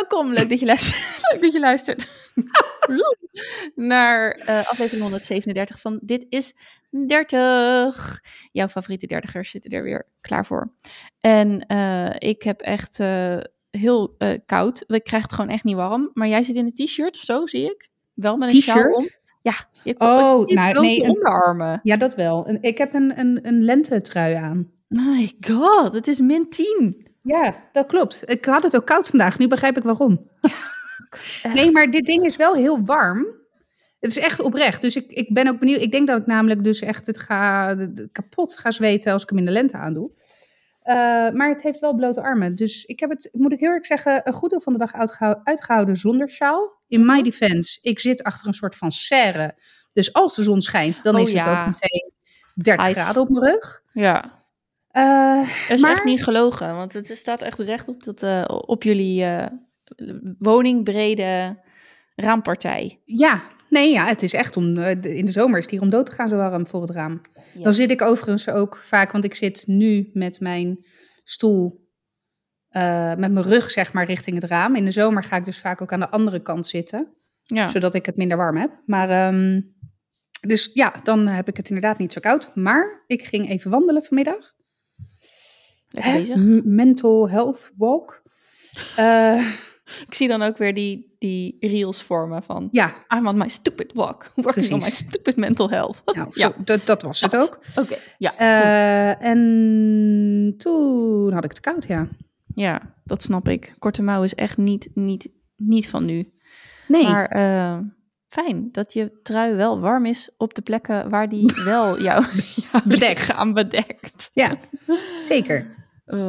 welkom. Leuk dat je luistert, Leuk dat je luistert. naar uh, aflevering 137 van Dit is 30. Jouw favoriete dertigers zitten er weer klaar voor. En uh, ik heb echt uh, heel koud. We krijgen het gewoon echt niet warm. Maar jij zit in een t-shirt of zo, zie ik. Wel met een sjaal om. Ja, je hebt oh, nou, nee, onderarmen. Ja, dat wel. Ik heb een, een, een lentetrui aan. My god, het is min 10. Ja, dat klopt. Ik had het ook koud vandaag. Nu begrijp ik waarom. nee, maar dit ding is wel heel warm. Het is echt oprecht. Dus ik, ik ben ook benieuwd. Ik denk dat ik namelijk dus echt het ga, kapot ga zweten als ik hem in de lente aandoe. Uh, maar het heeft wel blote armen. Dus ik heb het, moet ik heel erg zeggen, een goed deel van de dag uitgehouden zonder sjaal. In my mhm. defense, ik zit achter een soort van serre. Dus als de zon schijnt, dan oh, is het ook meteen 30 graden op mijn rug. Ja. Uh, dat is maar... echt niet gelogen, want het staat echt recht op, dat, uh, op jullie uh, woningbrede raampartij. Ja, nee, ja, het is echt om. in de zomer is het hier om dood te gaan zo warm voor het raam. Ja. Dan zit ik overigens ook vaak, want ik zit nu met mijn stoel, met mijn rug zeg maar richting het raam. In de zomer ga ik dus vaak ook aan de andere kant zitten, ja. zodat ik het minder warm heb. Maar. Um, dus ja, dan heb ik het inderdaad niet zo koud. Maar ik ging even wandelen vanmiddag. Mental health walk. Uh, ik zie dan ook weer die, die reels vormen van... Ja. I'm on my stupid walk. Working Precies. on my stupid mental health. Nou, ja. dat, dat was het ook. Oké, ja. Uh, en toen had ik het koud, ja. Ja, dat snap ik. Korte mouw is echt niet, niet, niet van nu. Nee. Maar uh, fijn dat je trui wel warm is op de plekken waar die wel jou, jou bedekt. gaan bedekt. Ja, zeker.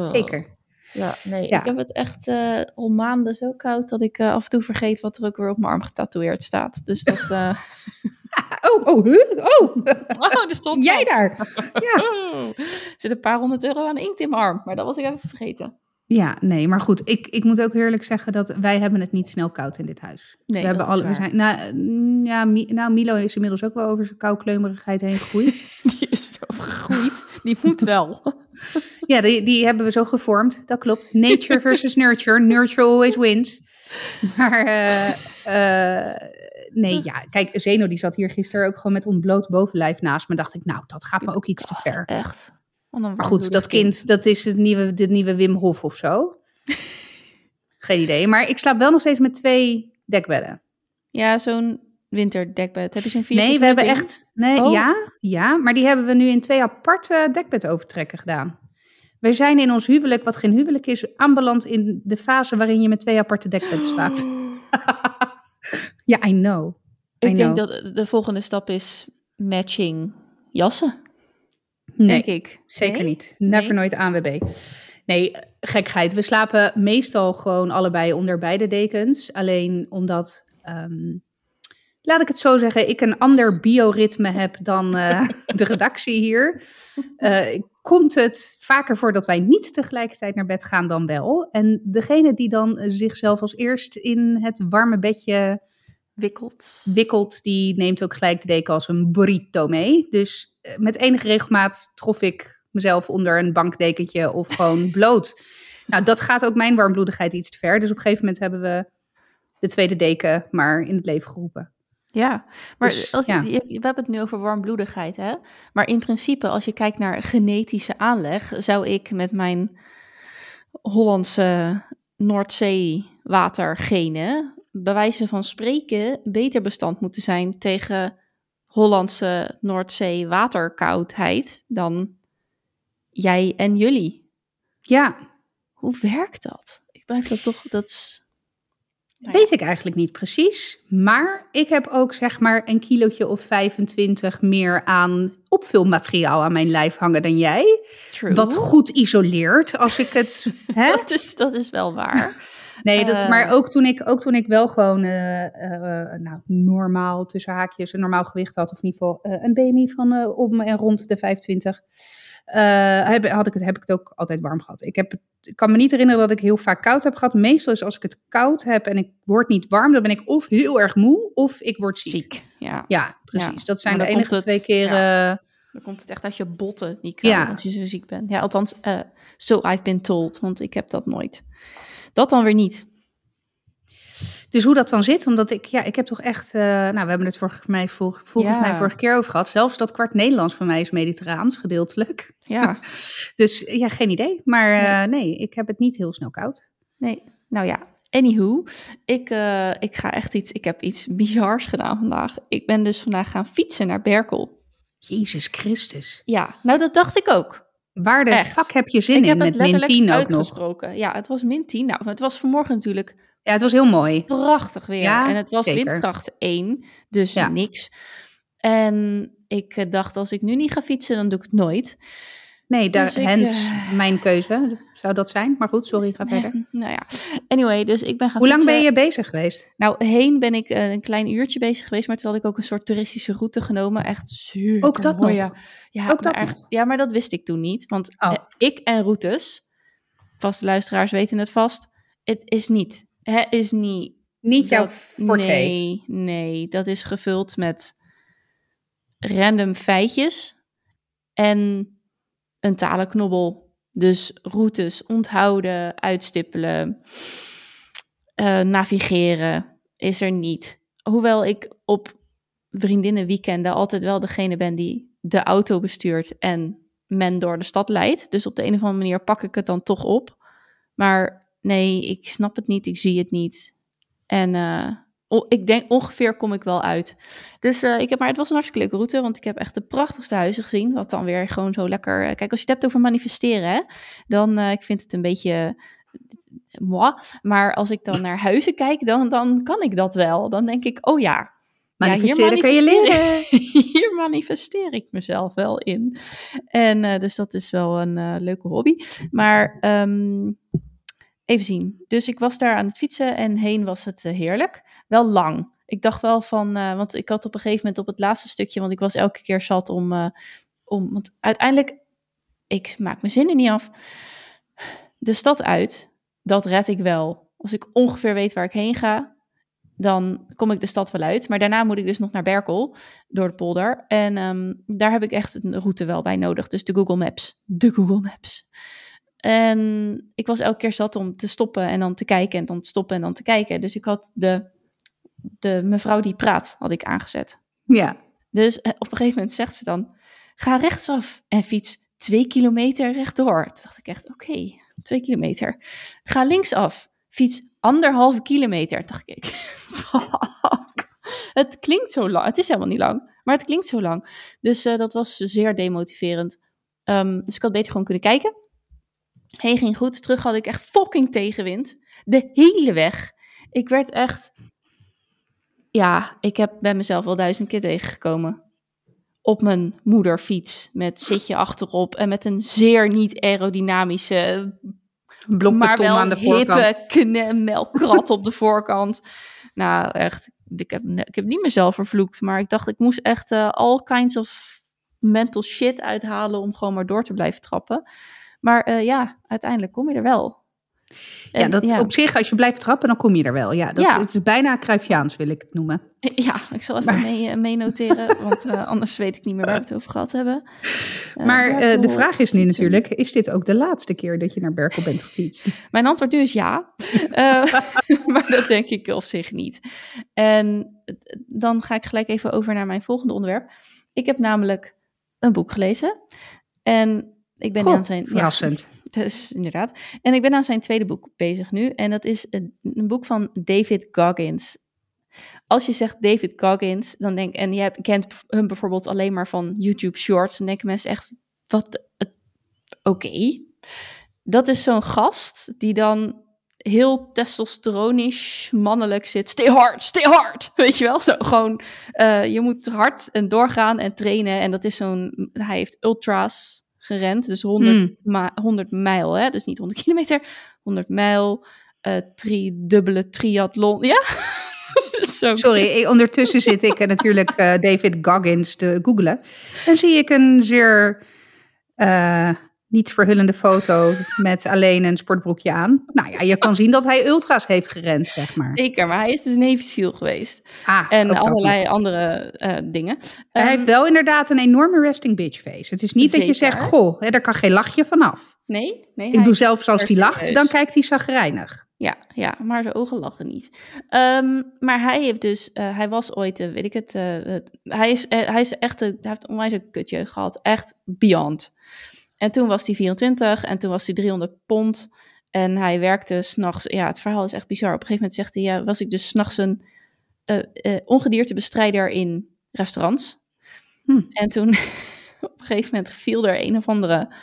Zeker. Ja, nee, ik heb het echt uh, al maanden zo koud dat ik uh, af en toe vergeet wat er ook weer op mijn arm getatoeëerd staat. Dus dat. Uh... oh, oh, huh? oh. oh, er stond. Jij daar? Ja. er zit een paar honderd euro aan inkt in mijn arm, maar dat was ik even vergeten. Ja, nee, maar goed. Ik, ik moet ook eerlijk zeggen dat wij hebben het niet snel koud in dit huis. Nee, we hebben alle, we zijn, nou, mm, ja, nou, Milo is inmiddels ook wel over zijn koukleumerigheid heen gegroeid. Die is zo gegroeid. Die moet wel. ja, die, die hebben we zo gevormd. Dat klopt. Nature versus nurture. Nurture always wins. Maar uh, uh, nee, ja. Kijk, Zeno die zat hier gisteren ook gewoon met ontbloot bovenlijf naast me. Dacht ik, nou, dat gaat me ook iets te ver. Echt. Maar goed, dat kind, dat is het nieuwe, de nieuwe Wim Hof of zo. Geen idee. Maar ik slaap wel nog steeds met twee dekbedden. Ja, zo'n winterdekbed. Heb je zo'n vier? Nee, we hebben echt. Nee, oh. ja, ja, maar die hebben we nu in twee aparte dekbedovertrekken gedaan. We zijn in ons huwelijk, wat geen huwelijk is, aanbeland in de fase waarin je met twee aparte dekbedden slaapt. ja, I know. ik denk dat de volgende stap is matching jassen. Nee, denk ik. zeker niet. Never nee? nooit ANWB. Nee, gekheid. We slapen meestal gewoon allebei onder beide dekens. Alleen omdat, um, laat ik het zo zeggen, ik een ander bioritme heb dan uh, de redactie hier. Uh, komt het vaker voor dat wij niet tegelijkertijd naar bed gaan dan wel. En degene die dan zichzelf als eerst in het warme bedje wikkelt. wikkelt, die neemt ook gelijk de deken als een burrito mee. Dus eh, met enige regelmaat trof ik mezelf onder een bankdekentje of gewoon bloot. Nou, dat gaat ook mijn warmbloedigheid iets te ver. Dus op een gegeven moment hebben we de tweede deken maar in het leven geroepen. Ja, maar dus, als, ja. we hebben het nu over warmbloedigheid, hè? Maar in principe, als je kijkt naar genetische aanleg, zou ik met mijn Hollandse Noordzee-watergenen bij wijze van spreken beter bestand moeten zijn tegen Hollandse Noordzee waterkoudheid dan jij en jullie. Ja. Hoe werkt dat? Ik blijf dat toch, dat nou Weet ik eigenlijk niet precies. Maar ik heb ook zeg maar een kilootje of 25 meer aan opvulmateriaal aan mijn lijf hangen dan jij. True. Wat goed isoleert als ik het. Hè? dat, is, dat is wel waar. Nee, dat, maar eh. ook toen, ik, ook toen ik wel gewoon uh, uh, nou, normaal, tussen haakjes, een normaal gewicht had. Of in ieder geval een BMI van om en rond de 25. Heb, had ik het, heb ik het ook altijd warm gehad. Ik, heb, ik kan me niet herinneren dat ik heel vaak koud heb gehad. Meestal is als ik het koud heb en ik word niet warm, dan ben ik of heel erg moe of ik word ziek. ziek ja. ja, precies. Dat zijn de enige twee keren... Ja. Dan komt het echt uit je botten, die kou, ja. als je zo ziek bent. Ja, althans, so I've been told, want ik heb dat nooit. Dat dan weer niet. Dus hoe dat dan zit, omdat ik, ja, ik heb toch echt, eh, nou, we hebben het volgens mij, vol- volgens Ja. mij vorige keer over gehad. Zelfs dat kwart Nederlands van mij is mediterraans, gedeeltelijk. Ja, Dus ja, geen idee. Maar eh, nee, ik heb het niet heel snel koud. nee. Nou ja, anywho. Ik, eh, ik ga echt iets, ik heb iets bizars gedaan vandaag. Ik ben dus vandaag gaan fietsen naar Berkel. Jezus Christus. Ja, nou dat dacht ik ook. Waar de Echt. fuck heb je zin ik in heb met min letterlijk 10 ook nog? Ja, het was min 10. Nou, het was vanmorgen natuurlijk Ja, het was heel mooi. prachtig weer. Ja, en het was zeker. windkracht 1, dus Ja. niks. En ik eh, dacht, als ik nu niet ga fietsen, dan doe ik het nooit. Nee, daar, Dus hens eh, mijn keuze zou dat zijn. Maar goed, sorry, ga verder. Nee, nou ja, anyway, dus ik ben gaan Hoe lang ben je bezig geweest? Nou, heen ben ik eh, een klein uurtje bezig geweest, maar toen had ik ook een soort toeristische route genomen. Echt super Ook dat mooi, nog? Ja, Ook dat maar echt, nog? ja, maar dat wist ik toen niet. Want Oh. ik en routes, vaste luisteraars weten het vast, het is niet. Het is niet Niet jouw forte. Nee, nee, dat is gevuld met random feitjes en een talenknobbel. Dus routes onthouden, uitstippelen, eh, navigeren is er niet. Hoewel ik op vriendinnenweekenden altijd wel degene ben die de auto bestuurt en men door de stad leidt. Dus op de een of andere manier pak ik het dan toch op. Maar nee, ik snap het niet, ik zie het niet. En eh, ik denk ongeveer kom ik wel uit. Dus eh, ik heb, maar het was een hartstikke leuke route, want ik heb echt de prachtigste huizen gezien. Wat dan weer gewoon zo lekker. eh, Kijk, als je het hebt over manifesteren, hè, dan uh, ik vind het een beetje. Moi. Maar als ik dan naar huizen kijk, dan, dan kan ik dat wel. Dan denk ik, oh ja. Manifesteren ja, kan je leren. hier manifesteer ik mezelf wel in. En uh, dus dat is wel een uh, leuke hobby. Maar um, even zien. Dus ik was daar aan het fietsen en heen was het uh, heerlijk. Wel lang. Ik dacht wel van, uh, want ik had op een gegeven moment op het laatste stukje, want ik was elke keer zat om, uh, om want uiteindelijk, ik maak mijn zinnen niet af. De stad uit, dat red ik wel. Als ik ongeveer weet waar ik heen ga, dan kom ik de stad wel uit. Maar daarna moet ik dus nog naar Berkel, door de polder. En um, daar heb ik echt een route wel bij nodig. Dus de Google Maps. De Google Maps. En ik was elke keer zat om te stoppen en dan te kijken en dan te stoppen en dan te kijken. Dus ik had de, de mevrouw die praat, had ik aangezet. Ja. Dus op een gegeven moment zegt ze dan, ga rechtsaf en fiets twee kilometer rechtdoor. Toen dacht ik echt, oké, okay, twee kilometer. Ga linksaf, fiets anderhalve kilometer. Toen dacht ik, fuck. Het klinkt zo lang, het is helemaal niet lang, maar het klinkt zo lang. Dus uh, dat was zeer demotiverend. Um, dus ik had beter gewoon kunnen kijken. Heen ging goed. Terug had ik echt fucking tegenwind. De hele weg. Ik werd echt. Ja, ik heb bij mezelf wel duizend keer tegengekomen. Op mijn moederfiets. Met zitje achterop. En met een zeer niet aerodynamische. Blok maar wel aan de voorkant. hippe melkkrat op de voorkant. Nou, echt. Ik heb, ik heb niet mezelf vervloekt. Maar ik dacht, ik moest echt uh, all kinds of mental shit uithalen. Om gewoon maar door te blijven trappen. Maar uh, ja, uiteindelijk kom je er wel. En, ja, dat ja. op zich, als je blijft trappen, dan kom je er wel. Ja, dat ja. het is bijna Cruyffiaans, wil ik het noemen. Ja, ik zal even maar... mee, mee, noteren, want uh, anders weet ik niet meer waar we het over gehad hebben. Uh, maar de vraag is nu natuurlijk, is dit ook de laatste keer dat je naar Berkel bent gefietst? Mijn antwoord nu is ja, maar dat denk ik op zich niet. En dan ga ik gelijk even over naar mijn volgende onderwerp. Ik heb namelijk een boek gelezen en ik ben Goh, aan zijn. Verrassend. Ja, dus inderdaad. En ik ben aan zijn tweede boek bezig nu. En dat is een, een boek van David Goggins. Als je zegt David Goggins, dan denk en je hebt, kent hem bijvoorbeeld alleen maar van YouTube Shorts, dan denken mensen echt, wat, oké. Okay. Dat is zo'n gast die dan heel testosteronisch, mannelijk zit. Stay hard, stay hard. Weet je wel? Zo, gewoon, uh, je moet hard en doorgaan en trainen. En dat is zo'n, hij heeft ultra's gerend. Dus 100, mm. ma 100 mijl, hè? dus niet 100 kilometer. 100 mijl, uh, drie dubbele triathlon. Ja? Sorry, ik, ondertussen zit ik natuurlijk uh, David Goggins te googlen. Dan zie ik een zeer uh, niet verhullende foto met alleen een sportbroekje aan. Nou ja, je kan zien dat hij ultra's heeft gerend, zeg maar. Zeker, maar hij is dus Navy SEAL geweest. Ah, en allerlei andere uh, dingen. Hij um, heeft wel inderdaad een enorme resting bitch face. Het is niet zeker. dat je zegt, goh, hè, daar kan geen lachje vanaf. Nee, nee. Ik doe zelfs als hij lacht, dan kijkt hij zagrijnig. Ja, ja, maar zijn ogen lachen niet. Ehm, maar hij heeft dus, eh, hij was ooit, eh, weet ik het, eh, hij, is, eh, hij is echt, een, hij heeft onwijs een kutjeugd gehad. Echt beyond. En toen was hij 24 en toen was hij 300 pond. En hij werkte s'nachts, ja, het verhaal is echt bizar. Op een gegeven moment zegt hij, ja, was ik dus s'nachts een eh, eh, ongediertebestrijder in restaurants. Hm. En toen, op een gegeven moment viel er een of andere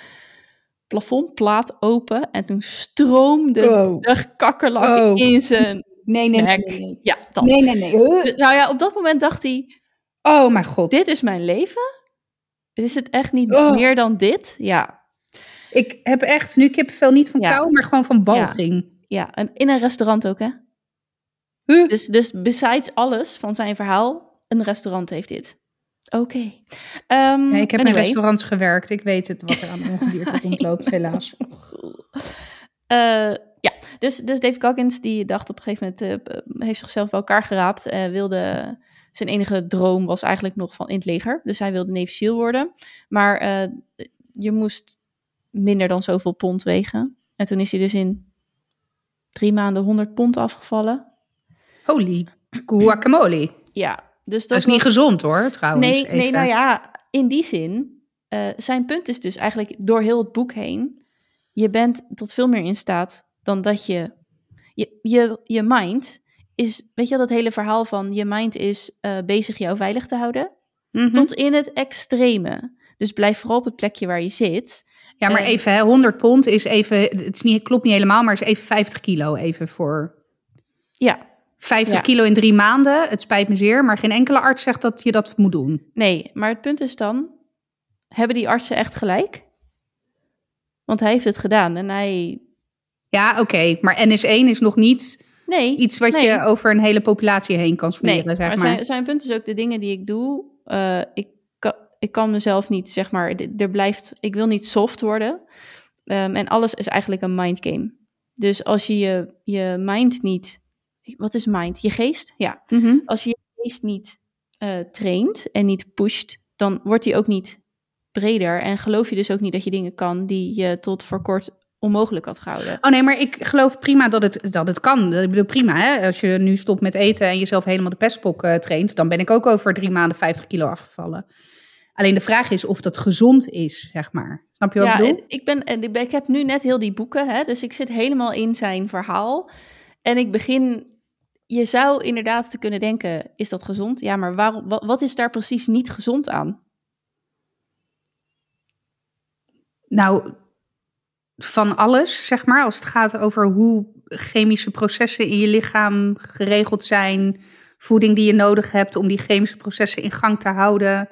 plafondplaat open. En toen stroomde Oh. de kakkerlak Oh. in zijn Nee, nee, nee. Nee, nee. Ja, dat. nee, nee, nee. Huh? Dus, Nou ja, op dat moment dacht hij, Oh mijn god. dit is mijn leven. Is het echt niet Oh. meer dan dit? Ja, Ik heb echt nu kippenvel niet van Ja. kou, maar gewoon van walging. ja. En in een restaurant ook, hè? Huh? Dus, dus besides alles van zijn verhaal, een restaurant heeft dit. Oké. Ehm, Nee, ik heb in restaurants gewerkt. Ik weet het wat er aan ongedierte rondloopt, helaas. Eh, ja, dus, dus Dave Goggins die dacht op een gegeven moment, eh, heeft zichzelf bij elkaar geraapt. eh, wilde, zijn enige droom was eigenlijk nog van in het leger. Dus hij wilde SEAL worden. Maar eh, je moest minder dan zoveel pond wegen. En toen is hij dus in drie maanden 100 pond afgevallen. Holy guacamole. Ja, dus dat, Dat is niet gezond hoor, trouwens. Nee, nee, nou ja, in die zin, eh, zijn punt is dus eigenlijk door heel het boek heen, je bent tot veel meer in staat dan dat je, je, je, je mind is, weet je wel, dat hele verhaal van je mind is eh, bezig jou veilig te houden, Mhm. tot in het extreme. Dus blijf vooral op het plekje waar je zit. Ja, maar eh, even, hè, 100 pond is even, het is niet, klopt niet helemaal, maar is even 50 kilo even voor... Ja, 50 Ja. kilo in drie maanden, het spijt me zeer, maar geen enkele arts zegt dat je dat moet doen. nee, maar het punt is dan, hebben die artsen echt gelijk? Want hij heeft het gedaan en hij, Ja, oké, maar NS1 is nog niet nee, iets wat nee. je over een hele populatie heen kan smeren, Nee, zeg maar zijn, zijn punt is ook de dingen die ik doe. eh, ik, kan, ik kan mezelf niet, zeg maar, er blijft, ik wil niet soft worden. Ehm, en alles is eigenlijk een mind game. Dus als je je, je mind niet, wat is mind? Je geest? Ja. Mhm. Als je je geest niet eh, traint en niet pusht, dan wordt die ook niet breder. En geloof je dus ook niet dat je dingen kan die je tot voor kort onmogelijk had gehouden. Oh nee, maar ik geloof prima dat het, dat het kan. Ik bedoel, prima hè. Als je nu stopt met eten en jezelf helemaal de pestpok eh, traint, dan ben ik ook over drie maanden 50 kilo afgevallen. Alleen de vraag is of dat gezond is, zeg maar. Snap je wat ja, ik bedoel? ik, ben, en ik ben- ik heb nu net heel die boeken, hè, dus ik zit helemaal in zijn verhaal. En ik begin, je zou inderdaad te kunnen denken, is dat gezond? Ja, maar waarom, wat, wat is daar precies niet gezond aan? Nou, van alles, zeg maar. Als het gaat over hoe chemische processen in je lichaam geregeld zijn. Voeding die je nodig hebt om die chemische processen in gang te houden.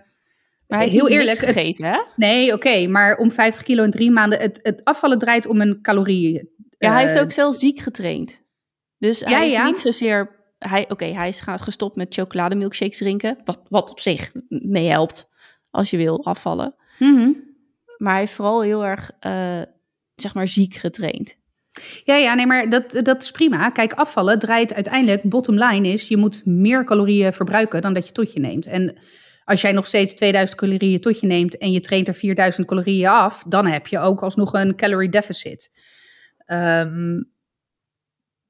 Maar Heel eerlijk, niks het- gegeten, hè? Nee, oké, maar om 50 kilo in drie maanden. Het, het afvallen draait om een calorieën. Ja, hij eh, heeft ook zelfs ziek getraind. Dus Ja, hij is ja. niet zozeer... Hij, Oké, hij is gestopt met chocolademilkshakes drinken. Wat, wat op zich mee helpt als je wil afvallen. mhm. Maar hij is vooral heel erg, eh, zeg maar, ziek getraind. Ja, ja, nee, maar dat, dat is prima. Kijk, afvallen draait uiteindelijk, bottom line is, je moet meer calorieën verbruiken dan dat je tot je neemt. En als jij nog steeds 2000 calorieën tot je neemt en je traint er 4000 calorieën af, dan heb je ook alsnog een calorie deficit. Ehm,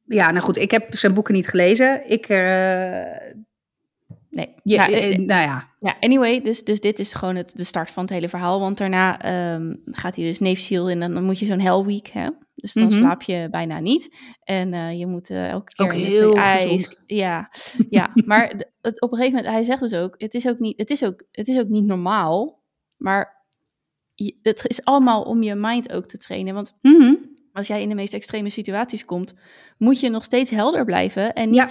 ja, nou goed, ik heb zijn boeken niet gelezen. Ik, eh, Nee, ja, eh, eh, nou ja, Ja, anyway, dus, dus dit is gewoon het, de start van het hele verhaal. Want daarna ehm, gaat hij dus SEAL in en dan moet je zo'n hell week hebben. Dus dan Mhm. slaap je bijna niet. En eh, je moet eh, elke keer Ook heel ijs. gezond. Ja, ja. maar het, op een gegeven moment, hij zegt dus ook, het is ook niet, het is ook, het is ook niet normaal. Maar je- het is allemaal om je mind ook te trainen. Want mhm. als jij in de meest extreme situaties komt, moet je nog steeds helder blijven en Ja.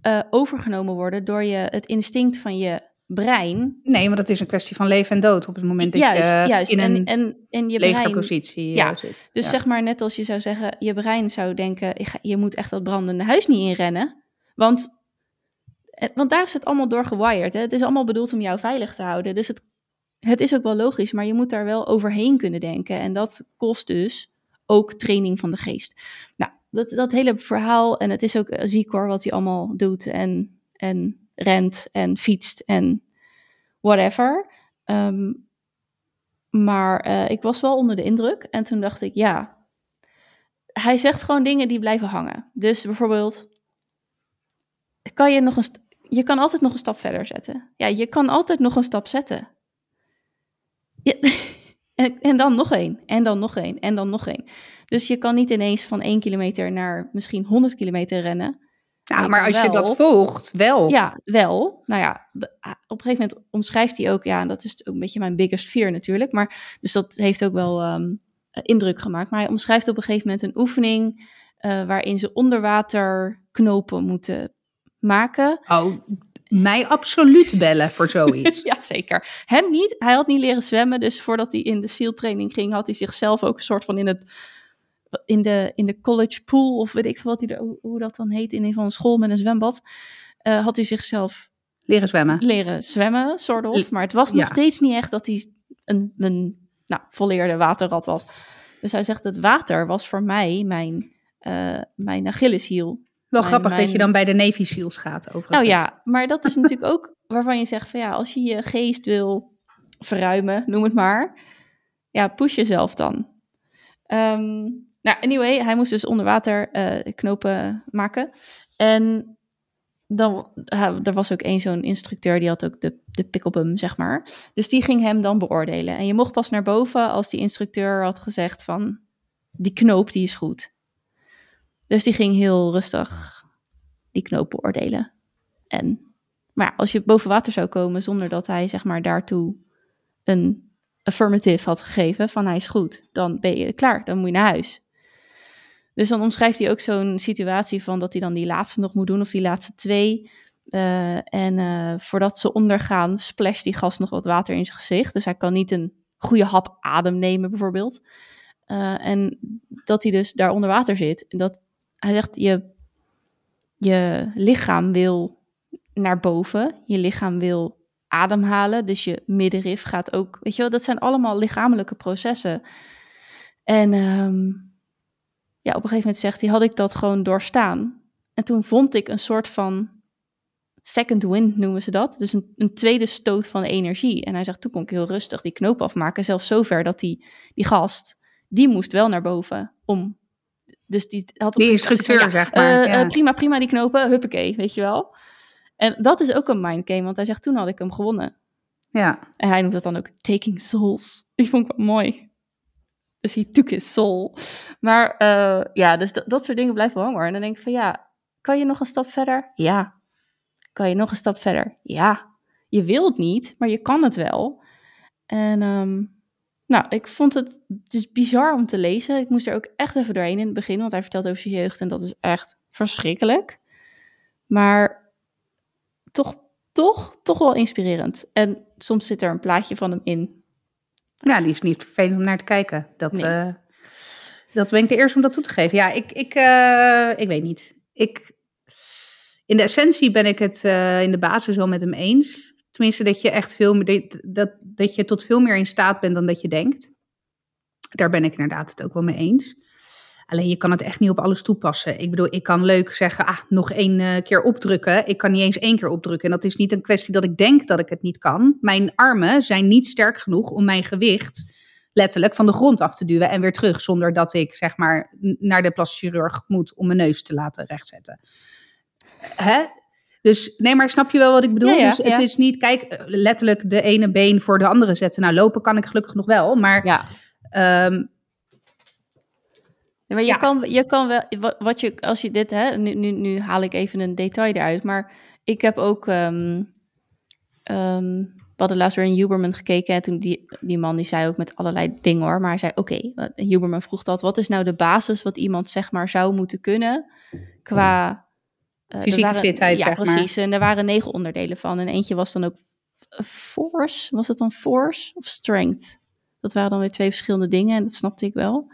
Eh, overgenomen worden door je, het instinct van je brein. nee, want het is een kwestie van leven en dood op het moment dat juist, je juist. in een en, en, en je brein. positie Ja, eh, zit. Dus Ja. zeg maar net als je zou zeggen, je brein zou denken, je moet echt dat brandende huis niet inrennen. Want, eh, want daar is het allemaal door gewired. Hè? Het is allemaal bedoeld om jou veilig te houden. Dus het, het is ook wel logisch, maar je moet daar wel overheen kunnen denken. En dat kost dus ook training van de geest. Nou, dat, dat hele verhaal, en het is ook eh, ziek hoor, wat hij allemaal doet en, en rent en fietst en whatever. Ehm, maar eh, ik was wel onder de indruk. En toen dacht ik, ja, hij zegt gewoon dingen die blijven hangen. Dus bijvoorbeeld, kan je nog een, je kan altijd nog een stap verder zetten. Ja, je kan altijd nog een stap zetten. En, en dan nog één, en dan nog één, en dan nog één. Dus je kan niet ineens van 1 kilometer naar misschien 100 kilometer rennen. Nou, maar als je dat volgt, wel. Ja, wel. Nou ja, ah, op een gegeven moment omschrijft hij ook, ja, en dat is ook een beetje mijn biggest fear natuurlijk, maar dus dat heeft ook wel ehm, indruk gemaakt. Maar hij omschrijft op een gegeven moment een oefening eh, waarin ze onder water knopen moeten maken. Oh, mij absoluut bellen voor zoiets. ja, zeker. Hem niet. Hij had niet leren zwemmen, dus voordat hij in de SEAL training ging, had hij zichzelf ook een soort van in het in de, in de college pool, of weet ik veel wat hij er, hoe, dat dan heet, in een van een school met een zwembad, eh, had hij zichzelf Leren zwemmen. leren zwemmen, soort of. Maar het was nog Ja. steeds niet echt dat hij een, een nou, volleerde waterrat was. Dus hij zegt, het water was voor mij mijn, eh mijn Achilleshiel. Wel Mijn- grappig dat je dan bij de Navy SEALs gaat, overigens. Nou ja, maar dat is natuurlijk ook waarvan je zegt van ja, als je je geest wil verruimen, noem het maar. Ja, push jezelf dan. Ehm, nou, anyway, hij moest dus onder water eh, knopen maken. En dan, er was ook één zo'n instructeur, die had ook de, de hem, zeg maar. Dus die ging hem dan beoordelen. En je mocht pas naar boven als die instructeur had gezegd van, die knoop, die is goed. Dus die ging heel rustig die knoop beoordelen. En, maar als je boven water zou komen zonder dat hij, zeg maar, daartoe een affirmative had gegeven van hij is goed, dan ben je klaar, dan moet je naar huis. Dus dan omschrijft hij ook zo'n situatie van dat hij dan die laatste nog moet doen, of die laatste twee. Eh, en eh, voordat ze ondergaan, splasht die gast nog wat water in zijn gezicht. Dus hij kan niet een goede hap adem nemen, bijvoorbeeld. Eh, en dat hij dus daar onder water zit. Dat, hij zegt, je, je lichaam wil naar boven. Je lichaam wil ademhalen. Dus je middenrif gaat ook, weet je wel, dat zijn allemaal lichamelijke processen. En ehm, ja, op een gegeven moment zegt hij, had ik dat gewoon doorstaan. En toen vond ik een soort van second wind noemen ze dat. Dus een, een tweede stoot van energie. En hij zegt, toen kon ik heel rustig die knoop afmaken. Zelfs zover dat die, die gast, die moest wel naar boven om... Dus die had op Die instructeur, zeg maar. eh, ja. eh, prima, prima, die knopen, huppakee, weet je wel. En dat is ook een mindgame, want hij zegt, toen had ik hem gewonnen. ja. En hij noemt dat dan ook taking souls. Die vond ik wel mooi. Hij took his soul. Maar eh, ja, dus dat, soort dingen blijven hangen. En dan denk ik van ja, kan je nog een stap verder? Ja. Kan je nog een stap verder? Ja. Je wilt niet, maar je kan het wel. En ehm, nou, ik vond het dus bizar om te lezen. Ik moest er ook echt even doorheen in het begin, want hij vertelt over zijn jeugd en dat is echt verschrikkelijk. Maar toch, toch, toch wel inspirerend. En soms zit er een plaatje van hem in. Ja, die is niet vervelend om naar te kijken. Dat, Nee. eh, dat ben ik de eerste om dat toe te geven. Ja, ik, ik, eh, ik weet niet. Ik, in de essentie ben ik het eh, in de basis wel met hem eens. Tenminste, dat je echt veel meer, dat, dat, dat je tot veel meer in staat bent dan dat je denkt. Daar ben ik inderdaad het ook wel mee eens. Alleen je kan het echt niet op alles toepassen. Ik bedoel, ik kan leuk zeggen, ah, nog één eh, keer opdrukken. Ik kan niet eens één keer opdrukken. En dat is niet een kwestie dat ik denk dat ik het niet kan. Mijn armen zijn niet sterk genoeg om mijn gewicht letterlijk van de grond af te duwen en weer terug. Zonder dat ik zeg maar naar de plastisch chirurg moet om mijn neus te laten rechtzetten. Hè? Dus nee, maar snap je wel wat ik bedoel? Ja, ja, dus het ja. is niet, kijk, eh, letterlijk de ene been voor de andere zetten. Nou, lopen kan ik gelukkig nog wel. Maar Ja. Ja, maar je, Ja. kan, je kan wel, wat, wat je, als je dit, hè, nu, nu, nu haal ik even een detail eruit, maar ik heb ook, ehm ehm, we hadden laatst weer een Huberman gekeken en toen die, die man die zei ook met allerlei dingen hoor, maar hij zei oké, wat- Huberman vroeg dat, wat is nou de basis wat iemand zeg maar zou moeten kunnen qua... eh, Fysieke waren- fitheid, ja, zeg maar. precies. En er waren negen onderdelen van en eentje was dan ook force, was het dan force of strength? Dat waren dan weer twee verschillende dingen en dat snapte ik wel.